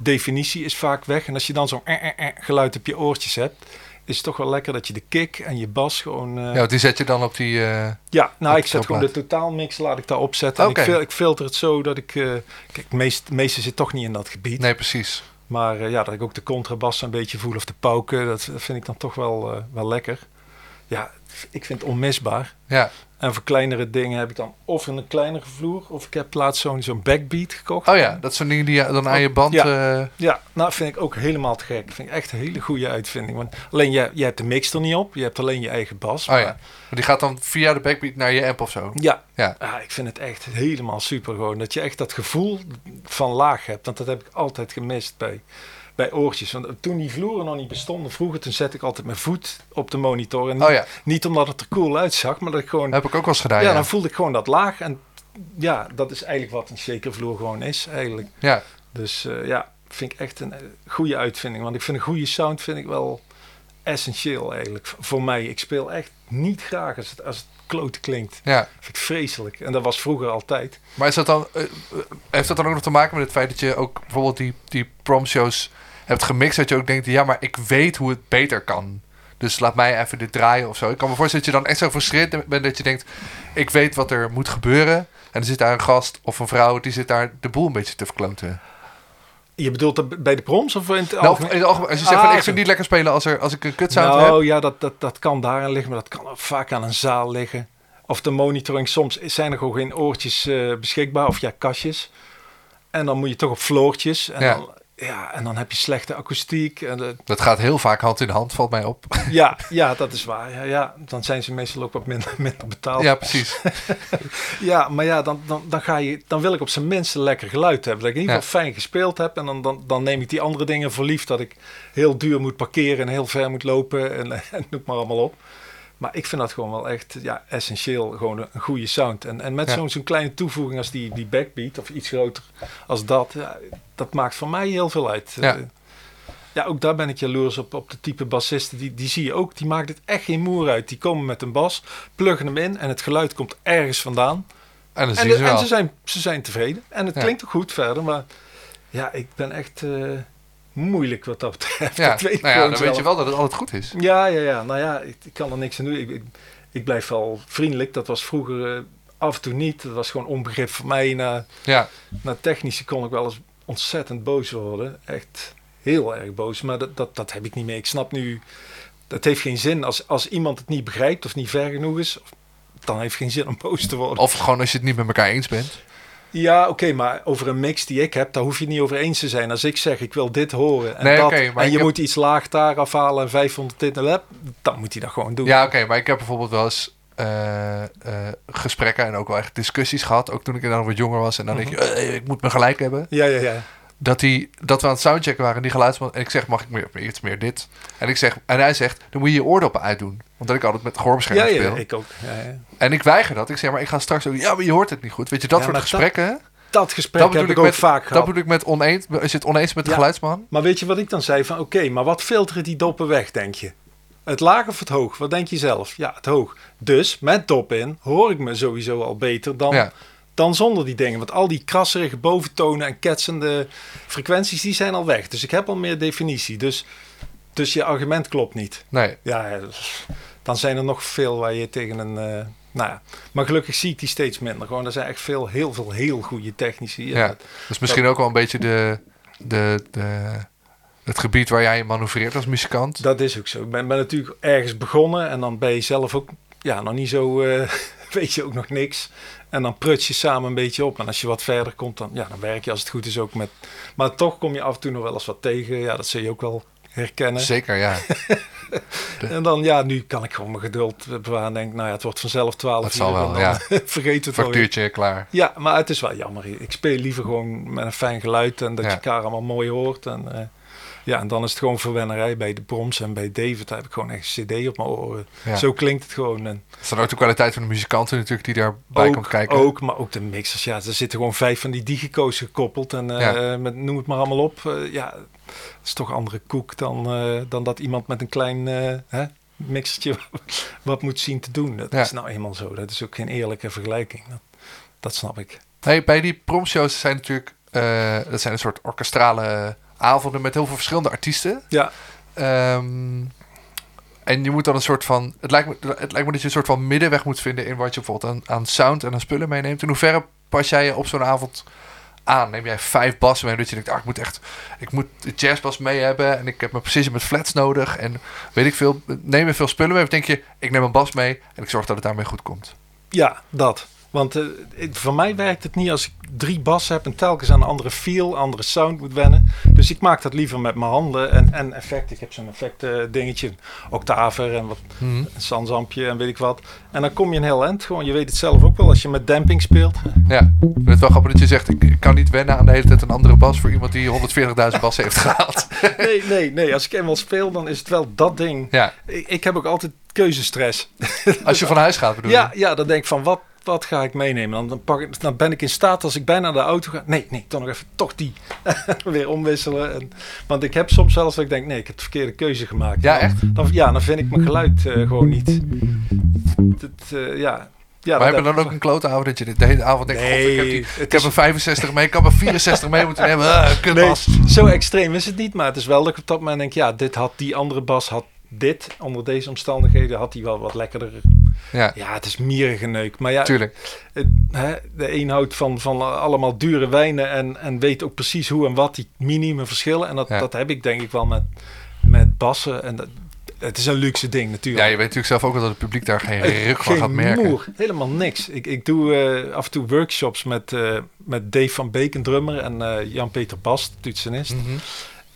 definitie is vaak weg. En als je dan zo'n eh, eh, eh geluid op je oortjes hebt, is het toch wel lekker dat je de kick en je bas gewoon... eh, ja die zet je dan op die... eh, ja, nou, ik zet de gewoon de totaalmix, laat ik daar opzetten. Oké. En ik, ik filter het zo dat ik... eh, kijk, het meeste, het meeste zit toch niet in dat gebied. nee, precies. Maar ja, dat ik ook de contrabas een beetje voel of de pauken, dat, dat vind ik dan toch wel, wel lekker. Ja, ik vind het onmisbaar. Ja. En voor kleinere dingen heb ik dan of een kleinere vloer, of ik heb laatst zo'n zo'n backbeat gekocht. Oh ja, dat soort dingen die je dan aan je band... Ja. eh, Ja, nou vind ik ook helemaal te gek. Vind ik echt een hele goede uitvinding. Want alleen jij, jij hebt de mix er niet op, je hebt alleen je eigen bas. oh ja. maar- Maar die gaat dan via de backbeat naar je amp of zo. Ja, Ja. Ah, ik vind het echt helemaal super gewoon. Dat je echt dat gevoel van laag hebt. Want dat heb ik altijd gemist bij, bij oortjes. Want toen die vloeren nog niet bestonden vroeger, toen zette ik altijd mijn voet op de monitor. En niet, Oh ja, niet omdat het er cool uitzag, maar dat ik gewoon... heb ik ook wel eens gedaan, ja, ja. dan voelde ik gewoon dat laag. En ja, dat is eigenlijk wat een shakervloer gewoon is eigenlijk. Ja, Dus eh, ja, vind ik echt een eh, goede uitvinding. Want ik vind een goede sound vind ik wel essentieel eigenlijk. Voor mij, ik speel echt niet graag als het, als het klote klinkt. ja. Vind ik vreselijk. En dat was vroeger altijd. Maar is dat dan, eh, eh, heeft dat dan ook nog te maken met het feit dat je ook bijvoorbeeld die, die promshows hebt gemixt? Dat je ook denkt, ja, maar ik weet hoe het beter kan. Dus laat mij even dit draaien of zo. Ik kan me voorstellen dat je dan extra gefrustreerd bent dat je denkt, ik weet wat er moet gebeuren. En er zit daar een gast of een vrouw die zit daar de boel een beetje te verkloten. Je bedoelt dat bij de proms of in het Nou, algemeen? in het algemeen, als je zegt Ah, van ik vind niet lekker spelen als, er, als ik een kutsound nou heb. ja, dat, dat, dat kan daarin liggen, maar dat kan ook vaak aan een zaal liggen. Of de monitoring, soms zijn er gewoon geen oortjes eh, beschikbaar, of ja, kastjes. En dan moet je toch op floortjes. En, Ja. Dan, ja, en dan heb je slechte akoestiek. En de- Dat gaat heel vaak hand in hand, valt mij op. ja, ja, dat is waar. Ja, ja, dan zijn ze meestal ook wat minder, minder betaald. ja, precies. Ja, maar ja, dan, dan, dan, ga je, dan wil ik op zijn minst een lekker geluid hebben. Dat ik in ieder geval fijn gespeeld heb. En dan, dan, dan neem ik die andere dingen voor lief. Dat ik heel duur moet parkeren en heel ver moet lopen. En, en noem maar allemaal op. Maar ik vind dat gewoon wel echt ja, essentieel. Gewoon een, een goede sound. En, en met Ja. zo'n zo'n kleine toevoeging als die, die backbeat. Of iets groter als dat. Ja, dat maakt voor mij heel veel uit. Ja. Eh, ja, ook daar ben ik jaloers op, op de type bassisten. Die, die zie je ook, die maakt het echt geen moer uit. Die komen met een bas, pluggen hem in en het geluid komt ergens vandaan. En dan En, de- ze en wel. ze, zijn, ze zijn tevreden. En het Ja. klinkt ook goed verder, maar ja, ik ben echt eh, moeilijk wat dat betreft. Ja, Dat weet ik nou ja, dan weet je wel dat het altijd goed is. Ja, ja, ja. Nou ja, ik, ik kan er niks aan doen. Ik, ik, ik blijf wel vriendelijk. Dat was vroeger eh, af en toe niet. Dat was gewoon onbegrip voor mij. Na, Ja, na technici kon ik wel eens ontzettend boos worden. Echt heel erg boos. Maar dat, dat, dat heb ik niet meer. Ik snap nu... Het heeft geen zin. Als, als iemand het niet begrijpt of niet ver genoeg is... dan heeft het geen zin om boos te worden. of gewoon als je het niet met elkaar eens bent. Ja, oké, maar over een mix die ik heb, daar hoef je niet over eens te zijn. Als ik zeg, ik wil dit horen en Nee, dat, maar en je heb- moet iets laag daar afhalen en 500 dit en dat, dan moet hij dat gewoon doen. Ja, oké, maar ik heb bijvoorbeeld wel eens eh, eh, gesprekken en ook wel echt discussies gehad. Ook toen ik inderdaad wat jonger was. En dan denk je, eh, ik moet me gelijk hebben. ja, ja. ja. Dat, die, dat we aan het soundchecken waren, die geluidsman. En ik zeg, mag ik meer, iets meer dit? En, ik zeg, en hij zegt, dan moet je je oordoppen uitdoen. Omdat ik altijd met Ja, gehoorbescherming ja, speel. ik ook. Ja, ja. En ik weiger dat. Ik zeg, maar ik ga straks ook... Ja, maar je hoort het niet goed. Weet je, dat Ja, soort dat- gesprekken... Dat gesprek dat heb ik ik ook met, vaak dat gehad. bedoel ik met oneens. Je het oneens met de Ja. geluidsman... Maar weet je wat ik dan zei? Van oké, maar wat filteren die doppen weg, denk je? Het laag of het hoog? Wat denk je zelf? Ja, het hoog. Dus met dop in hoor ik me sowieso al beter dan, Ja. dan zonder die dingen. Want al die krasserige boventonen en ketsende frequenties, die zijn al weg. Dus ik heb al meer definitie. Dus, dus je argument klopt niet. Nee. Ja, ja, dus dan zijn er nog veel waar je tegen een... eh, nou ja, maar gelukkig zie ik die steeds minder. Gewoon, er zijn echt veel, heel veel heel goede technici. Ja. En Dat is misschien ook wel een beetje de, de, de, het gebied waar jij manoeuvreert als muzikant. Dat is ook zo. Ik ben, ben natuurlijk ergens begonnen en dan ben je zelf ook ja, nog niet zo eh, weet je ook nog niks. En dan prut je samen een beetje op. En als je wat verder komt, dan, ja, dan werk je als het goed is ook met... Maar toch kom je af en toe nog wel eens wat tegen. Ja, dat zul je ook wel herkennen. Zeker, ja. En dan, ja, nu kan ik gewoon mijn geduld bewaren. en Denk, nou ja, het wordt vanzelf 12 Het uur. zal wel, ja. vergeet het alweer. Factuurtje klaar. Ja, maar het is wel jammer. Ik speel liever gewoon met een fijn geluid en dat Ja. je elkaar allemaal mooi hoort. En, eh, ja, en dan is het gewoon verwennerij bij de Broms en bij David. Daar heb ik gewoon echt een cd op mijn oren. Ja. Zo klinkt het gewoon. En Dat is dan ook de kwaliteit van de muzikanten natuurlijk die daarbij komt kijken. ook, maar ook de mixers. Ja, er zitten gewoon vijf van die digico's gekoppeld. En eh, Ja. met, noem het maar allemaal op. Eh, ja, dat is toch andere koek dan, eh, dan dat iemand met een klein eh, hè, mixertje wat moet zien te doen. Dat Ja. is nou eenmaal zo. Dat is ook geen eerlijke vergelijking. Dat, dat snap ik. Hey, bij die promshows zijn natuurlijk... eh, dat zijn een soort orkestrale avonden met heel veel verschillende artiesten. Ja, Ehm, en je moet dan een soort van... Het lijkt, me, het lijkt me dat je een soort van middenweg moet vinden... in wat je bijvoorbeeld aan, aan sound en aan spullen meeneemt. In hoeverre pas jij je op zo'n avond aan? Neem jij vijf bassen mee? Dat je denkt, ah, ik moet echt... Ik moet de jazzbas mee hebben... en ik heb mijn precisie met flats nodig... en weet ik veel... Neem je veel spullen mee? Of denk je, ik neem een bas mee... en ik zorg dat het daarmee goed komt? Ja, dat. Want het- voor mij werkt het niet als ik drie bassen heb en telkens aan een andere feel, andere sound moet wennen. Dus ik maak dat liever met mijn handen en, en effect. Ik heb zo'n effect eh, dingetje, octaver en wat een sansampje en weet ik wat. En dan kom je een heel eind. Gewoon, je weet het zelf ook wel als je met damping speelt. Ja, ik vind het wel grappig dat je zegt... ik, ik kan niet wennen aan de hele tijd een andere bas... voor iemand die 140.000 bassen heeft gehaald. Nee, nee, nee. Als ik eenmaal speel, dan is het wel dat ding. ja, Ik, ik heb ook altijd keuzestress. als je van huis gaat bedoel je? Ja, ja, dan denk ik van wat, wat ga ik meenemen? Dan, pak ik, dan ben ik in staat als ik bijna naar de auto ga. Nee, nee, dan nog even toch die. Weer omwisselen. En, want ik heb soms zelfs dat ik denk, nee, ik heb de verkeerde keuze gemaakt. Ja, echt? Dan, ja, dan vind ik mijn geluid eh, gewoon niet. Het, eh, ja. Ja, maar dat heb je dan ook een klote avond dat je de hele avond denkt... Nee, "God, ik heb, die, ik heb is- een 65 mee, ik kan een 64 mee moeten nemen. Uh, Nee, kutbas. zo extreem is het niet. Maar het is wel dat ik op dat moment denk, ja, dit had die andere bas had dit. Onder deze omstandigheden had hij wel wat lekkerder. Ja, Ja, het is mierengeneuk. Maar ja, tuurlijk. Het, hè, de een houdt van, van allemaal dure wijnen en, en weet ook precies hoe en wat die minieme verschillen. En dat, Ja. dat heb ik denk ik wel met, met bassen. En dat, het is een luxe ding Ja, natuurlijk. je weet natuurlijk zelf ook wel dat het publiek daar geen ruk van gaat merken. moer, helemaal niks. Ik, ik doe eh, af en toe workshops met, eh, met Dave van Beek, een drummer, en eh, Jan-Peter Bast, toetsenist. Eh,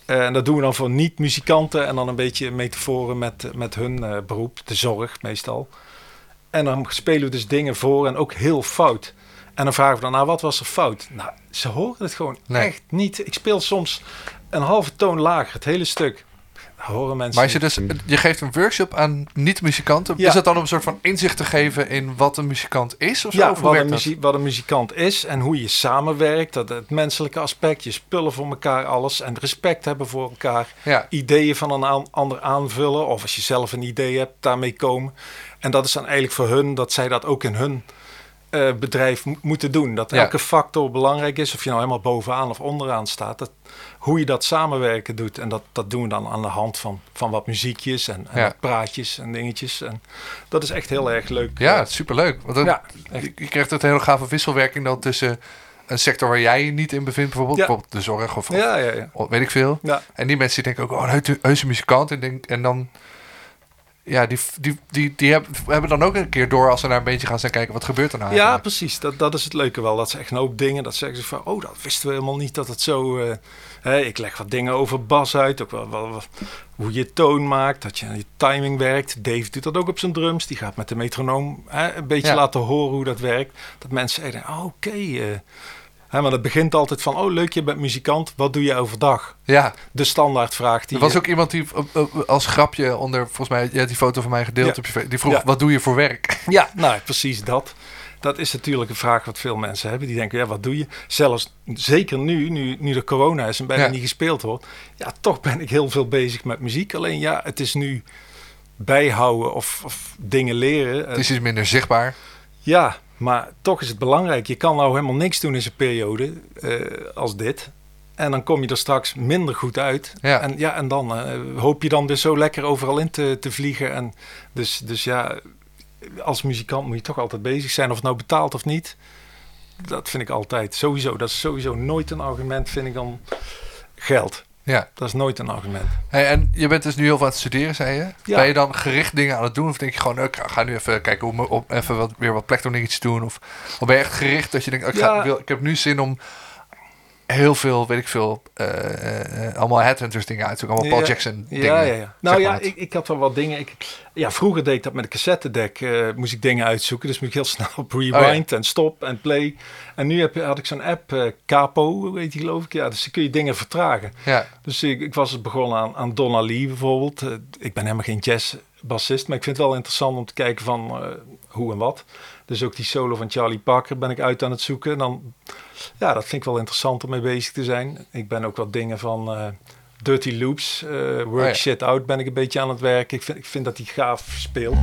en dat doen we dan voor niet-muzikanten en dan een beetje metaforen met, met hun eh, beroep, de zorg meestal. En dan spelen we dus dingen voor en ook heel fout. En dan vragen we dan, nou wat was er fout? Nou, ze horen het gewoon Nee. echt niet. Ik speel soms een halve toon lager, het hele stuk. Horen mensen Maar als je dus, je geeft een workshop aan niet-muzikanten. Ja. Is dat dan om een soort van inzicht te geven in wat een muzikant is? Of zo? Ja, Of wat een, werkt dat? muzie- wat een muzikant is en hoe je samenwerkt. Dat het menselijke aspect, je spullen voor elkaar, alles. En respect hebben voor elkaar. Ja. Ideeën van een aan- ander aanvullen. Of als je zelf een idee hebt, daarmee komen. En dat is dan eigenlijk voor hun, dat zij dat ook in hun eh, bedrijf mo- moeten doen. Dat Ja. elke factor belangrijk is. Of je nou helemaal bovenaan of onderaan staat. Dat, hoe je dat samenwerken doet. En dat, dat doen we dan aan de hand van, van wat muziekjes en, en Ja. wat praatjes en dingetjes. En dat is echt heel erg leuk. Ja, superleuk. Want dan, Ja, je, krijgt een hele gave wisselwerking dan tussen een sector waar jij je niet in bevindt. Bijvoorbeeld, Ja. bijvoorbeeld de zorg of, ja, ja, weet ik veel. En die mensen die denken ook, oh, een heuse muzikant. En, denk, en dan, ja, die, die, die, die hebben, hebben dan ook een keer door als ze naar een beetje gaan staan kijken, wat gebeurt er nou Ja, eigenlijk? precies. Dat, dat is het leuke wel. Dat ze echt een hoop dingen, dat zeggen ze van, oh, dat wisten we helemaal niet dat het zo... eh, hè, ik leg wat dingen over bas uit, ook wel, wel, wel hoe je toon maakt, dat je aan je timing werkt. Dave doet dat ook op zijn drums. Die gaat met de metronoom hè, een beetje Ja. laten horen hoe dat werkt. Dat mensen zeggen, oh, oké. eh. Hè, maar dat begint altijd van, oh leuk, je bent muzikant. Wat doe je overdag? Ja, De standaardvraag die er was je- ook iemand die eh, eh, als grapje onder, volgens mij, je die foto van mij gedeeld Ja. op je fe- die vroeg, Ja. wat doe je voor werk? Ja, nou precies dat. Dat is natuurlijk een vraag wat veel mensen hebben. Die denken, ja, wat doe je? Zelfs zeker nu, nu, nu er corona is en bijna Ja. niet gespeeld wordt. Ja, toch ben ik heel veel bezig met muziek. Alleen ja, het is nu bijhouden of, of dingen leren. Het is iets minder zichtbaar. Ja, maar toch is het belangrijk. Je kan nou helemaal niks doen in zo'n periode eh, als dit. En dan kom je er straks minder goed uit. Ja. En, ja, en dan eh, hoop je dan weer zo lekker overal in te, te vliegen. En dus, dus ja, als muzikant moet je toch altijd bezig zijn. Of het nou betaalt of niet. Dat vind ik altijd sowieso. Dat is sowieso nooit een argument, vind ik dan geld. Ja. Dat is nooit een argument. Hey, en je bent dus nu heel veel aan het studeren, zei je. Ja. Ben je dan gericht dingen aan het doen? Of denk je gewoon, ik ga nu even kijken hoe me op, even wat, weer wat plekdingetjes doen? Of, of ben je echt gericht dat je denkt, oh, ik, ga, Ja. wil, ik heb nu zin om heel veel, weet ik veel, eh, allemaal headhunters dingen uit te zoeken. Allemaal Paul Ja, Jackson dingen. Ja, ja, ja. Nou ja, ik, ik had wel wat dingen. Ik, ja, vroeger deed ik dat met een cassettedek. eh moest ik dingen uitzoeken. Dus moet ik heel snel op rewind en stop en play. En nu heb, je- had ik zo'n app, Capo, weet je geloof ik. Ja, dus dan kun je dingen vertragen. Ja, Dus ik, ik was begonnen aan, aan Donna Lee bijvoorbeeld. Ik ben helemaal geen jazzbassist, maar ik vind het wel interessant om te kijken van hoe en wat. Dus ook die solo van Charlie Parker ben ik uit aan het zoeken. En dan, ja, dat vind ik wel interessant om mee bezig te zijn. Ik ben ook wat dingen van eh, Dirty Loops, eh, Work Oh ja. Shit Out ben ik een beetje aan het werken. Ik vind, ik vind dat hij gaaf speelt.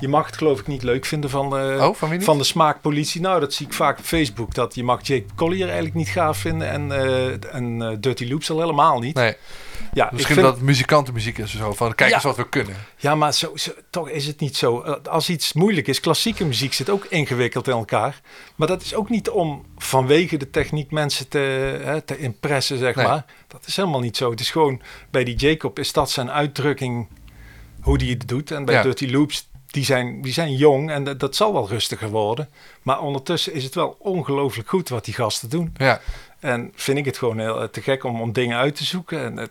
Je mag het geloof ik niet leuk vinden van de, Oh, van de smaakpolitie. Nou, dat zie ik vaak op Facebook. Dat je mag Jake Collier eigenlijk niet gaaf vinden en, eh, en eh, Dirty Loops al helemaal niet. nee. Ja, Misschien vind, dat muzikantenmuziek is zo. Van, kijk Ja. eens wat we kunnen. ja, maar zo, zo, toch is het niet zo. Eh, Als iets moeilijk is, klassieke muziek zit ook ingewikkeld in elkaar. Maar dat is ook niet om vanwege de techniek mensen te, hè, te impressen, zeg Nee. maar. Dat is helemaal niet zo. Het is gewoon, bij die Jacob is dat zijn uitdrukking, hoe die het doet. En bij Ja. Dirty Loops, die zijn, die zijn jong en dat, dat zal wel rustiger worden. Maar ondertussen is het wel ongelooflijk goed wat die gasten doen. Ja, En vind ik het gewoon heel eh, te gek om, om dingen uit te zoeken. En het,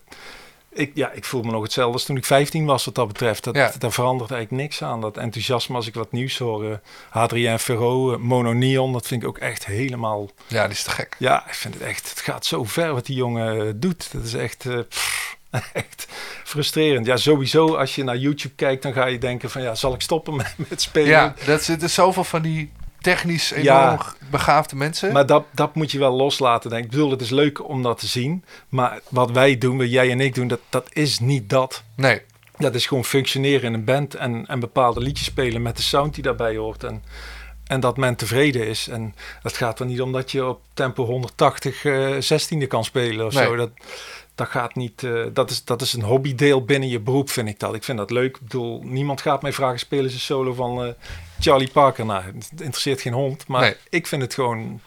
ik, ja, ik voel me nog hetzelfde als toen ik 15 was wat dat betreft. Dat, Ja. Daar verandert eigenlijk niks aan. Dat enthousiasme als ik wat nieuws hoor. eh, Hadrien Ferro, eh, Mono Neon, dat vind ik ook echt helemaal... ja, die is te gek. Ja, ik vind het echt... Het gaat zo ver wat die jongen doet. Dat is echt... pff, echt frustrerend. Ja, sowieso als je naar YouTube kijkt, dan ga je denken van... Ja, zal ik stoppen met, met spelen? Ja, dat zitten zoveel van die technisch enorm Ja. begaafde mensen. Maar dat, dat moet je wel loslaten. Denk. ik. Ik bedoel, het is leuk om dat te zien. Maar wat wij doen, wat jij en ik doen, dat, dat is niet dat. nee, Dat is gewoon functioneren in een band en, en bepaalde liedjes spelen met de sound die daarbij hoort. En, en dat men tevreden is. En dat gaat er niet om dat je op tempo 180 eh 16e kan spelen of Nee. zo. Dat, dat gaat niet. eh, dat, is, dat is een hobbydeel binnen je beroep, vind ik dat. Ik vind dat leuk. Ik bedoel, niemand gaat mij vragen: spelen ze solo van eh, Charlie Parker? Nou, het interesseert geen hond. Maar Nee. ik vind het gewoon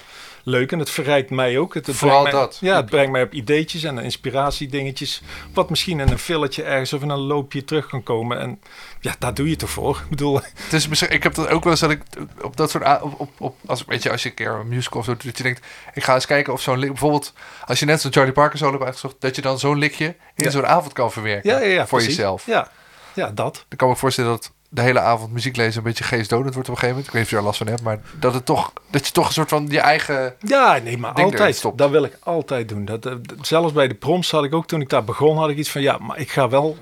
leuk en het verrijkt mij ook. Het, het Vooral mij- dat. Ja, het brengt mij op ideetjes en inspiratiedingetjes. Wat misschien in een filletje ergens of in een loopje terug kan komen. En ja, daar doe je het ervoor. Ik bedoel, Het is misschien, ik heb dat ook wel eens dat ik op dat soort op, op, op als weet je als je een keer een musical of zo doet, dat je denkt ik ga eens kijken of zo'n bijvoorbeeld als je net zo'n Charlie Parker solo hebt uitgezocht dat je dan zo'n likje in Ja. zo'n avond kan verwerken ja, ja, ja, voor precies. jezelf. Ja, ja, dat. Dan kan ik me voorstellen dat de hele avond muziek lezen een beetje geestdodend wordt op een gegeven moment. Ik weet niet of je daar last van hebt, maar dat het toch dat je toch een soort van je eigen Ja, nee, maar altijd. stopt. Dat wil ik altijd doen. Dat, eh, d- zelfs bij de proms had ik ook, toen ik daar begon, had ik iets van, ja, maar ik ga wel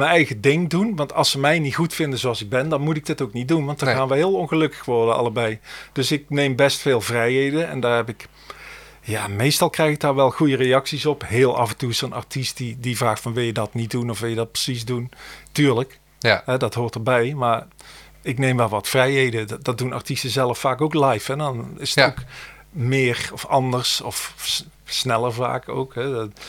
mijn eigen ding doen. Want als ze mij niet goed vinden zoals ik ben, dan moet ik dit ook niet doen. Want dan Nee. gaan we heel ongelukkig worden, allebei. Dus ik neem best veel vrijheden en daar heb ik... Ja, meestal krijg ik daar wel goede reacties op. Heel af en toe zo'n artiest die, die vraagt van wil je dat niet doen of wil je dat precies doen? Tuurlijk, ja hè, dat hoort erbij. Maar ik neem wel wat vrijheden. Dat, dat doen artiesten zelf vaak ook live. En dan is het Ja. ook meer of anders of sneller vaak ook. Hè. Dat-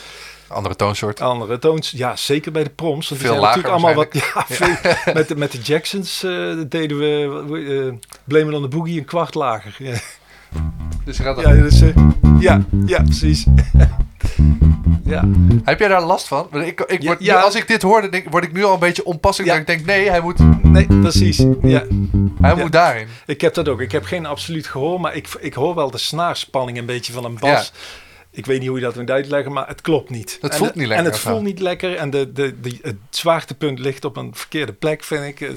andere toonsoort. andere toons. Ja, zeker bij de proms. Want die Veel lager allemaal wat. Ja, veel- met, de, met de Jacksons eh, deden we uh, Blame on the Boogie een kwart lager. Ja, Dus gaat ja, dus, eh, ja, ja, precies. ja. Heb jij daar last van? Ik, ik Ja, word, nu- ja. als ik dit hoor, dan denk, word ik nu al een beetje onpasselijk. Ja. Dat ik denk, nee, hij moet, Nee, precies. Ja. hij moet daarin. Ik heb dat ook. Ik heb geen absoluut gehoor, maar ik, ik hoor wel de snaarspanning een beetje van een bas. Ik weet niet hoe je dat moet uitleggen, maar het klopt niet. Het En voelt de- niet lekker En het voelt niet lekker. En de, de, de, het zwaartepunt ligt op een verkeerde plek, vind ik.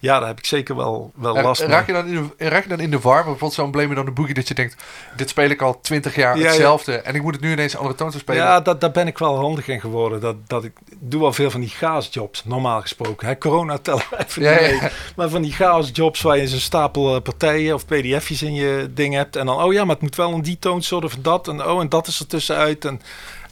Ja, daar heb ik zeker wel, wel En last raak, je van. dan in de, raak je dan in de war? Bijvoorbeeld zo'n Blame on the Boogie dat je denkt... dit speel ik al twintig jaar Ja, ja. hetzelfde... en ik moet het nu ineens andere toon spelen. Ja, dat, daar ben ik wel handig in geworden. Dat, dat ik doe al veel van die chaosjobs, normaal gesproken. Hè, corona tellen even Ja. Maar van die chaosjobs waar je zo'n stapel eh, partijen of pdf'jes in je ding hebt. En dan, oh ja, maar het moet wel een die toonsoort of dat. En oh, en dat er tussenuit. En,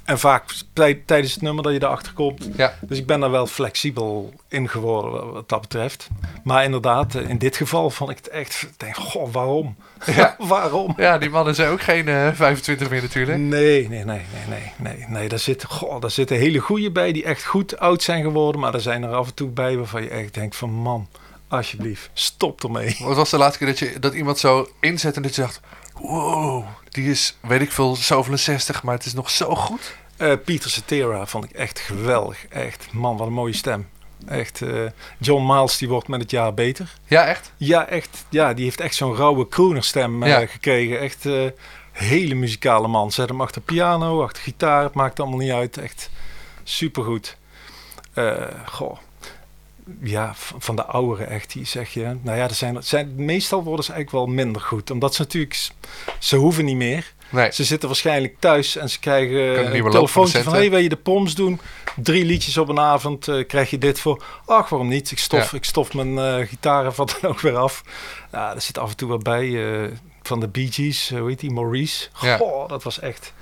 en vaak tij- tijdens het nummer dat je erachter komt. Ja. Dus ik ben daar wel flexibel in geworden wat- dat betreft. Maar inderdaad, eh, in dit geval vond ik het echt... Denk, goh, waarom? Ja. waarom? Ja, die mannen zijn ook geen eh 25 meer natuurlijk. Nee, nee, nee, nee, nee, nee, nee. Daar, zit, goh, daar zitten hele goede bij die echt goed oud zijn geworden. Maar er zijn er af en toe bij waarvan je echt denkt van man, alsjeblieft, stop ermee. Wat was de laatste keer dat, je, dat iemand zo inzet en dat je dacht... Wow, die is, weet ik veel, zoveel 60, maar het is nog zo goed. Eh Peter Cetera vond ik echt geweldig. Echt, man, wat een mooie stem. Echt, eh, John Miles die wordt met het jaar beter. Ja, echt? Ja, echt. Ja, die heeft echt zo'n rauwe croonerstem eh, Ja. gekregen. Echt hele muzikale man. Zet hem achter piano, achter gitaar. Het maakt allemaal niet uit. Echt supergoed. Goh. Ja, van de ouderen echt, die zeg je. Nou ja, er zijn, zijn, meestal worden ze eigenlijk wel minder goed. Omdat ze natuurlijk, ze hoeven niet meer. Nee. Ze zitten waarschijnlijk thuis en ze krijgen een telefoontje van... de hey, wil je de poms doen? Drie liedjes op een avond, eh, krijg je dit voor. Ach, waarom niet? Ik stof, Ja. ik stof mijn eh gitaar wat dan ook weer af. Ja, er zit af en toe wat bij eh, van de Bee Gees. hoe heet die? Maurice. Ja. Goh, dat was echt...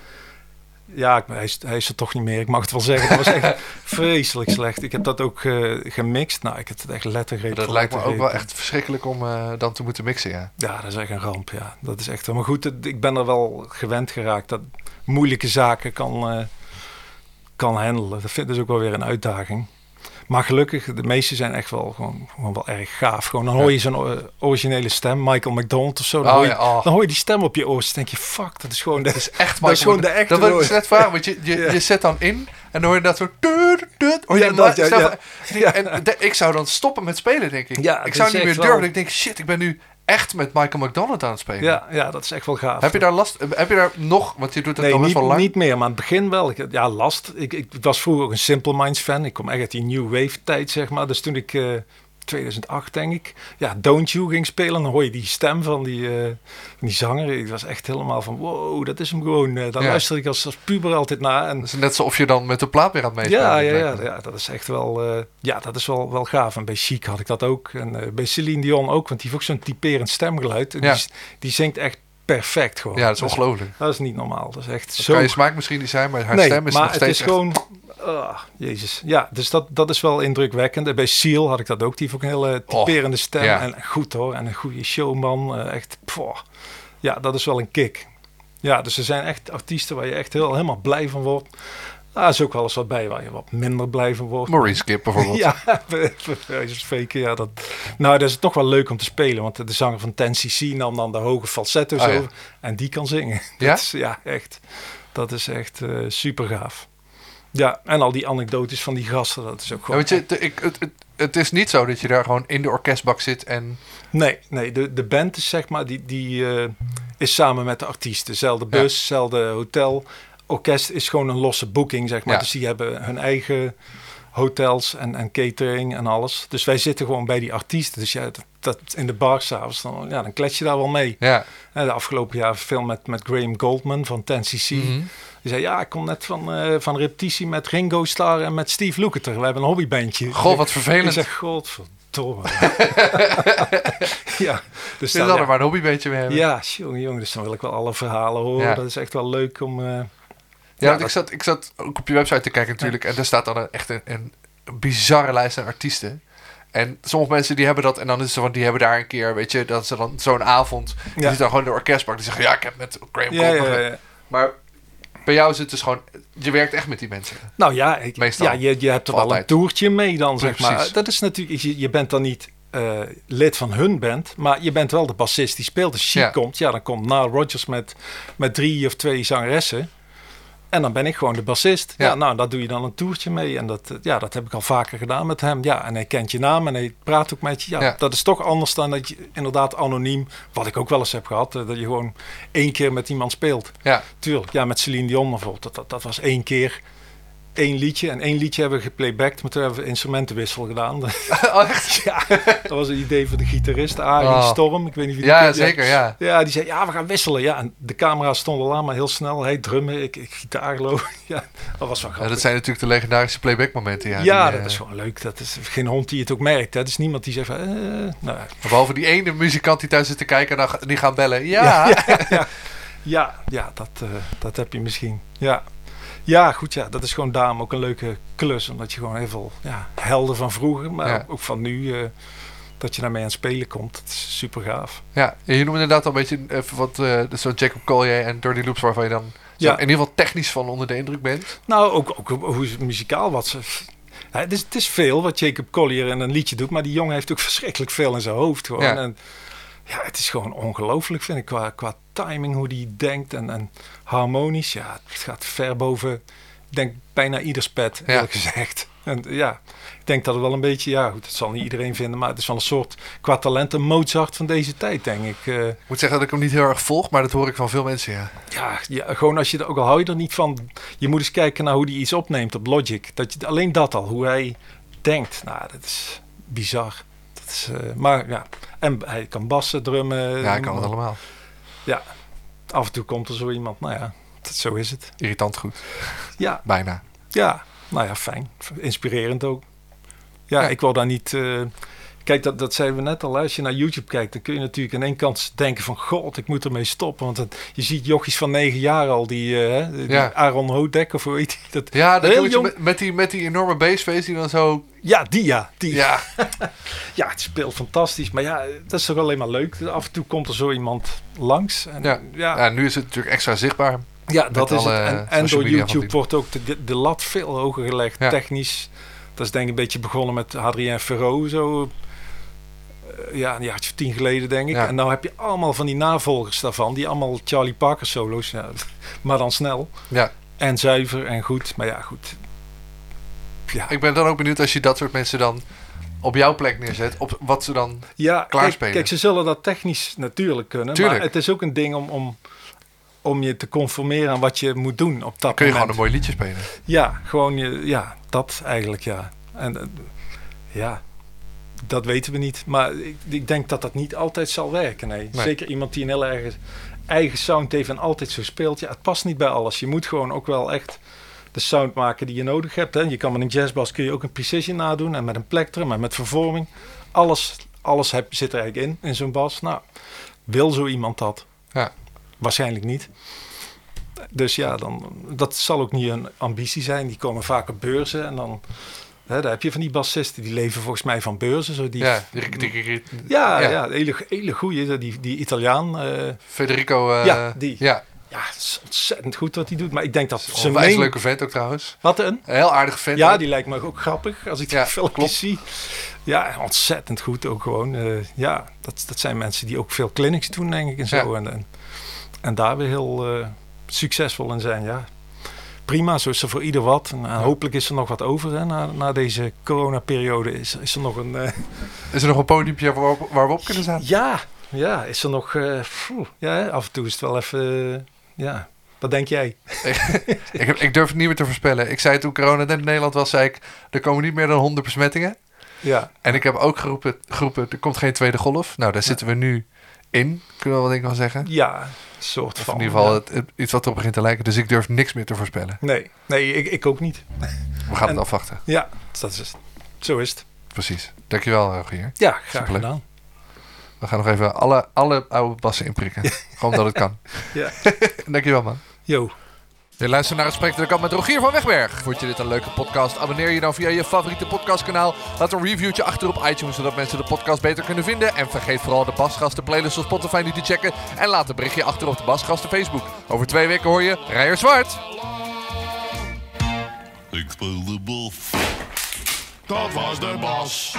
Ja, ik, hij, is, hij is er toch niet meer. Ik mag het wel zeggen. Dat was echt vreselijk slecht. Ik heb dat ook eh, gemixt. Nou, ik heb het echt lettergreep Dat lijkt me ook wel echt verschrikkelijk om eh, dan te moeten mixen, ja. Ja, dat is echt een ramp. Ja, dat is echt. Maar goed, het- ik ben er wel gewend geraakt dat moeilijke zaken kan, eh, kan handelen. Dat vind ik dus ook wel weer een uitdaging. Maar gelukkig, de meeste zijn echt wel gewoon, gewoon wel erg gaaf. Gewoon, dan hoor je zo'n eh, originele stem, Michael McDonald of zo. Dan, Oh, hoor, je, ja, oh. dan hoor je die stem op je oor. Dan denk je, fuck, dat is gewoon de, Dat is echt Dat is gewoon de echte Dat woord. dus net vragen, want je, je, zet dan in en dan hoor je dat zo... Je Ja, dat, ja, En de- ik zou dan stoppen met spelen, denk ik. Ja, ik zou is niet meer durven. Ik denk, shit, ik ben nu echt met Michael McDonald aan het spelen. ja, ja, dat is echt wel gaaf. Heb je daar last... Heb je daar nog... Want je doet het Nee, al best niet, wel lang. niet meer, maar aan het begin wel. Ik, ja, last. Ik, ik was vroeger ook een Simple Minds fan. Ik kom echt uit die New Wave tijd, zeg maar. Dus toen ik, eh 2008 denk ik, ja, Don't You ging spelen, dan hoor je die stem van die, van die zanger. Ik was echt helemaal van, wow, dat is hem gewoon. Eh, daar Ja. luisterde ik als, als puber altijd naar. En Het is net alsof je dan met de plaat weer aan het ja, ja, ja, ja, dat is echt wel, eh, ja, dat is wel, wel gaaf. En bij Chic had ik dat ook. En bij Celine Dion ook, want die heeft ook zo'n typerend stemgeluid. En Ja. Die, die zingt echt perfect gewoon. Ja, dat is ongelooflijk. Dat is niet normaal. Dat is echt Dat zo kan je smaak misschien niet zijn, maar haar nee, stem is maar nog het steeds is echt- gewoon... ah, jezus. Ja, dus dat, dat is wel indrukwekkend. En Bij Seal had ik dat ook. Die heeft ook een hele typerende stem. ja. En goed hoor. En een goede showman. eh, echt. Ja, dat is wel een kick. Ja, dus er zijn echt artiesten waar je echt heel, helemaal blij van wordt. Ah, er is ook wel eens wat bij waar je wat minder blij van wordt. Maurice Skip bijvoorbeeld. Ja, spreken, ja, dat, nou, dat is toch wel leuk om te spelen. Want de zanger van 10cc nam dan de hoge falsetto's Oh, ja. over. En die kan zingen. Ja? Dat is, ja, echt. Dat is echt eh, super gaaf. Ja, en al die anekdotes van die gasten, dat is ook Ja, gewoon... weet je, ik, het, het, het is niet zo dat je daar gewoon in de orkestbak zit en... Nee, nee de, de band is zeg maar, die, die eh, is samen met de artiesten. Dezelfde Ja. bus, hetzelfde hotel. Orkest is gewoon een losse boeking, zeg maar. Ja. Dus die hebben hun eigen hotels en, en catering en alles. Dus wij zitten gewoon bij die artiesten. Dus ja, dat, dat in de bar s'avonds, dan, ja, dan klets je daar wel mee. Ja. En de afgelopen jaar veel met, met Graham Goldman van 10cc. Mhm. Die zei, ja, ik kom net van, eh van repetitie met Ringo Starr en met Steve Lukather. We hebben een hobbybandje. Goh, wat Ik vervelend. zeg, godverdomme. ja, dus dan, ja. er maar een hobbybeetje mee hebben. Ja, jongen, jongen, dus dan wil ik wel alle verhalen horen. Ja. Dat is echt wel leuk om... eh, Ja, Ja, want dat- ik, zat, ik zat ook op je website te kijken natuurlijk. En daar staat dan een, echt een, een bizarre lijst aan artiesten. En sommige mensen die hebben dat. En dan is zo van, die hebben daar een keer, weet je, dat ze dan zo'n avond. Die Ja. zitten dan gewoon in de orkestbak. Die zeggen, ja, ik heb met Graham ja. Maar bij jou is het dus gewoon, je werkt echt met die mensen. Nou ja, ik, Meestal. ja je, je hebt er wel een toertje mee dan, zeg maar. Dat is natuurlijk... Je, je bent dan niet eh, lid van hun band, maar je bent wel de bassist die speelt. Als Chic Ja. komt, ja, dan komt Nile Rodgers met, met drie of twee zangeressen. En dan ben ik gewoon de bassist. Ja. Ja. nou, daar doe je dan een toertje mee. En dat, eh, ja, dat heb ik al vaker gedaan met hem. Ja, en hij kent je naam en hij praat ook met je. Ja, Ja. dat is toch anders dan dat je inderdaad anoniem, wat ik ook wel eens heb gehad, eh, dat je gewoon één keer met iemand speelt. Ja, Tuurlijk, ja, met Celine Dion bijvoorbeeld. Dat, dat, dat was één keer één liedje. En één liedje hebben we geplaybacked, maar toen hebben we instrumentenwissel gedaan. oh, echt? ja, dat was een idee van de gitarist, Arie Oh. Storm. Ik weet niet je die Ja, kent. zeker, ja. Ja, die zei, ja, we gaan wisselen. Ja, en de camera's stonden al aan, maar heel snel. Hij drummen, ik, ik gitaar. Ja, dat was wel Ja, grappig. dat zijn natuurlijk de legendarische playback momenten. Ja, Ja, die, dat eh, is gewoon leuk. Dat is geen hond die het ook merkt. Hè. Het is niemand die zegt van, eh, nou, Behalve die ene muzikant die thuis zit te kijken en die gaan bellen. Ja, Ja, ja, ja, ja dat, eh, dat heb je misschien. Ja. Ja, goed, ja, dat is gewoon daarom ook een leuke klus. Omdat je gewoon heel veel ja, helden van vroeger, maar Ja. ook van nu, eh, dat je daarmee aan het spelen komt. Dat is super gaaf. Ja, je noemde inderdaad al een beetje even wat, eh dus zo'n Jacob Collier en Dirty Loops waarvan je dan Ja. in ieder geval technisch van onder de indruk bent. Nou, ook, ook hoe muzikaal wat ze... Ja, het, is, het is veel wat Jacob Collier in een liedje doet, maar die jongen heeft ook verschrikkelijk veel in zijn hoofd gewoon. En, ja, het is gewoon ongelooflijk, vind ik, qua, qua timing, hoe die denkt en, en harmonisch. Ja, het gaat ver boven denk bijna ieders pet, Ja. eerlijk gezegd. En ja, ik denk dat het wel een beetje, ja goed, dat zal niet iedereen vinden, maar het is wel een soort, qua talent, een Mozart van deze tijd, denk ik. Eh, Ik moet zeggen dat ik hem niet heel erg volg, maar dat hoor ik van veel mensen, ja. ja, ja, gewoon als je er, ook al hou je er niet van, je moet eens kijken naar hoe hij iets opneemt op Logic. Dat je, alleen dat al, hoe hij denkt, nou, dat is bizar. Eh, maar ja, en hij kan bassen, drummen. Ja, ik kan het allemaal. Af en toe komt er zo iemand, nou ja, dat, zo is het. Irritant goed. Ja, Bijna. Ja, nou ja, fijn. Inspirerend ook. Ja, Ja. ik wil daar niet... eh, kijk, dat, dat zeiden we net al. Als je naar YouTube kijkt, dan kun je natuurlijk aan één kant denken van... God, ik moet ermee stoppen. Want het- je ziet jochies van negen jaar al, die, eh, die Ja. Aaron Hodek of hoe heet die? Dat, Ja, dat Heel jong- met, met, die, met die enorme bassface die dan zo... ja, die ja. Die. Ja, ja, het speelt fantastisch. Maar ja, dat is toch alleen maar leuk. Af en toe komt er zo iemand langs. En, Ja. ja, ja, nu is het natuurlijk extra zichtbaar. Ja, dat is het. En, door YouTube wordt ook de, de lat veel hoger gelegd, Ja. technisch. Dat is denk ik een beetje begonnen met Adrien Ferro, zo. Eh, ja, een jaartje of tien geleden, denk ik. Ja. En nou heb je allemaal van die navolgers daarvan, die allemaal Charlie Parker solo's, ja, maar dan snel. Ja, En zuiver en goed. Maar ja, goed. Ja, ik ben dan ook benieuwd als je dat soort mensen dan op jouw plek neerzet. Op wat ze dan... ja klaarspelen. kijk, ze zullen dat technisch natuurlijk kunnen. Tuurlijk. Maar het is ook een ding om, om, om je te conformeren aan wat je moet doen op dat Kun je gewoon moment. een mooi liedje spelen. Ja, gewoon je, ja, dat eigenlijk, ja. En eh, ja, dat weten we niet. Maar ik, ik denk dat dat niet altijd zal werken. Nee. Nee. Zeker iemand die een heel erg eigen sound heeft en altijd zo speelt. Ja, het past niet bij alles. Je moet gewoon ook wel echt de sound maken die je nodig hebt. Hè. Je kan met een jazzbas kun je ook een precision nadoen en met een plectrum en met vervorming. Alles, alles heb, zit er eigenlijk in, in zo'n bas. Nou, wil zo iemand dat? Ja. Waarschijnlijk niet. Dus ja, dan, dat zal ook niet een ambitie zijn. Die komen vaak op beurzen en dan... Daar heb je van die bassisten, die leven volgens mij van beurzen. Zo die, Ja, die, die, die- ja, ja. ja. hele, hele goeie. Die, die Italiaan. eh, Federico... eh, Ja, die. Ja, ja, het is ontzettend goed wat hij doet. Maar ik denk dat een zijn main... leuke vent ook trouwens. Wat een? Een heel aardig vent. Ja, ook. die lijkt me ook grappig als ik die Ja, filmpjes klopt. zie. Ja, ontzettend goed ook gewoon. Eh, ja, dat, dat zijn mensen die ook veel clinics doen, denk ik, en zo. En, en, en daar weer heel succesvol in zijn, ja. Prima, zo is er voor ieder wat. En, hopelijk is er nog wat over hè, na, na deze coronaperiode. Is, is er nog een... eh, Is er nog een podiumpje waar we, op, waar we op kunnen staan? ja, ja, is er nog... eh, ja, af en toe is het wel even... eh, ja, wat denk jij? ik, heb, ik durf het niet meer te voorspellen. Ik zei toen corona net in Nederland was, zei ik... Er komen niet meer dan 100 besmettingen. Ja, En ik heb ook geroepen, geroepen er komt geen tweede golf. Nou, daar zitten we nu in, kunnen we wel denk ik wel zeggen. ja, soort Of van... in ieder geval ja. het, het- iets wat erop begint te lijken. Dus ik durf niks meer te voorspellen. Nee, nee ik, ik ook niet. We gaan En- het afwachten. Ja, dat is het. Zo is het. Precies. Dankjewel, Rogier. Ja, graag Superleuk. gedaan. We gaan nog even alle, alle oude bassen inprikken. Gewoon dat het kan. Ja. Dankjewel, man. Yo. Je luistert naar het Gesprek de Kant met Rogier van Wegberg. Vond je dit een leuke podcast? Abonneer je dan via je favoriete podcastkanaal. Laat een reviewtje achter op iTunes, zodat mensen de podcast beter kunnen vinden. En vergeet vooral de Basgasten playlist op Spotify niet te checken. En laat een berichtje achter op de Basgasten Facebook. Over twee weken hoor je Rijer Zwart. Ik speel de bas. Dat was de bas.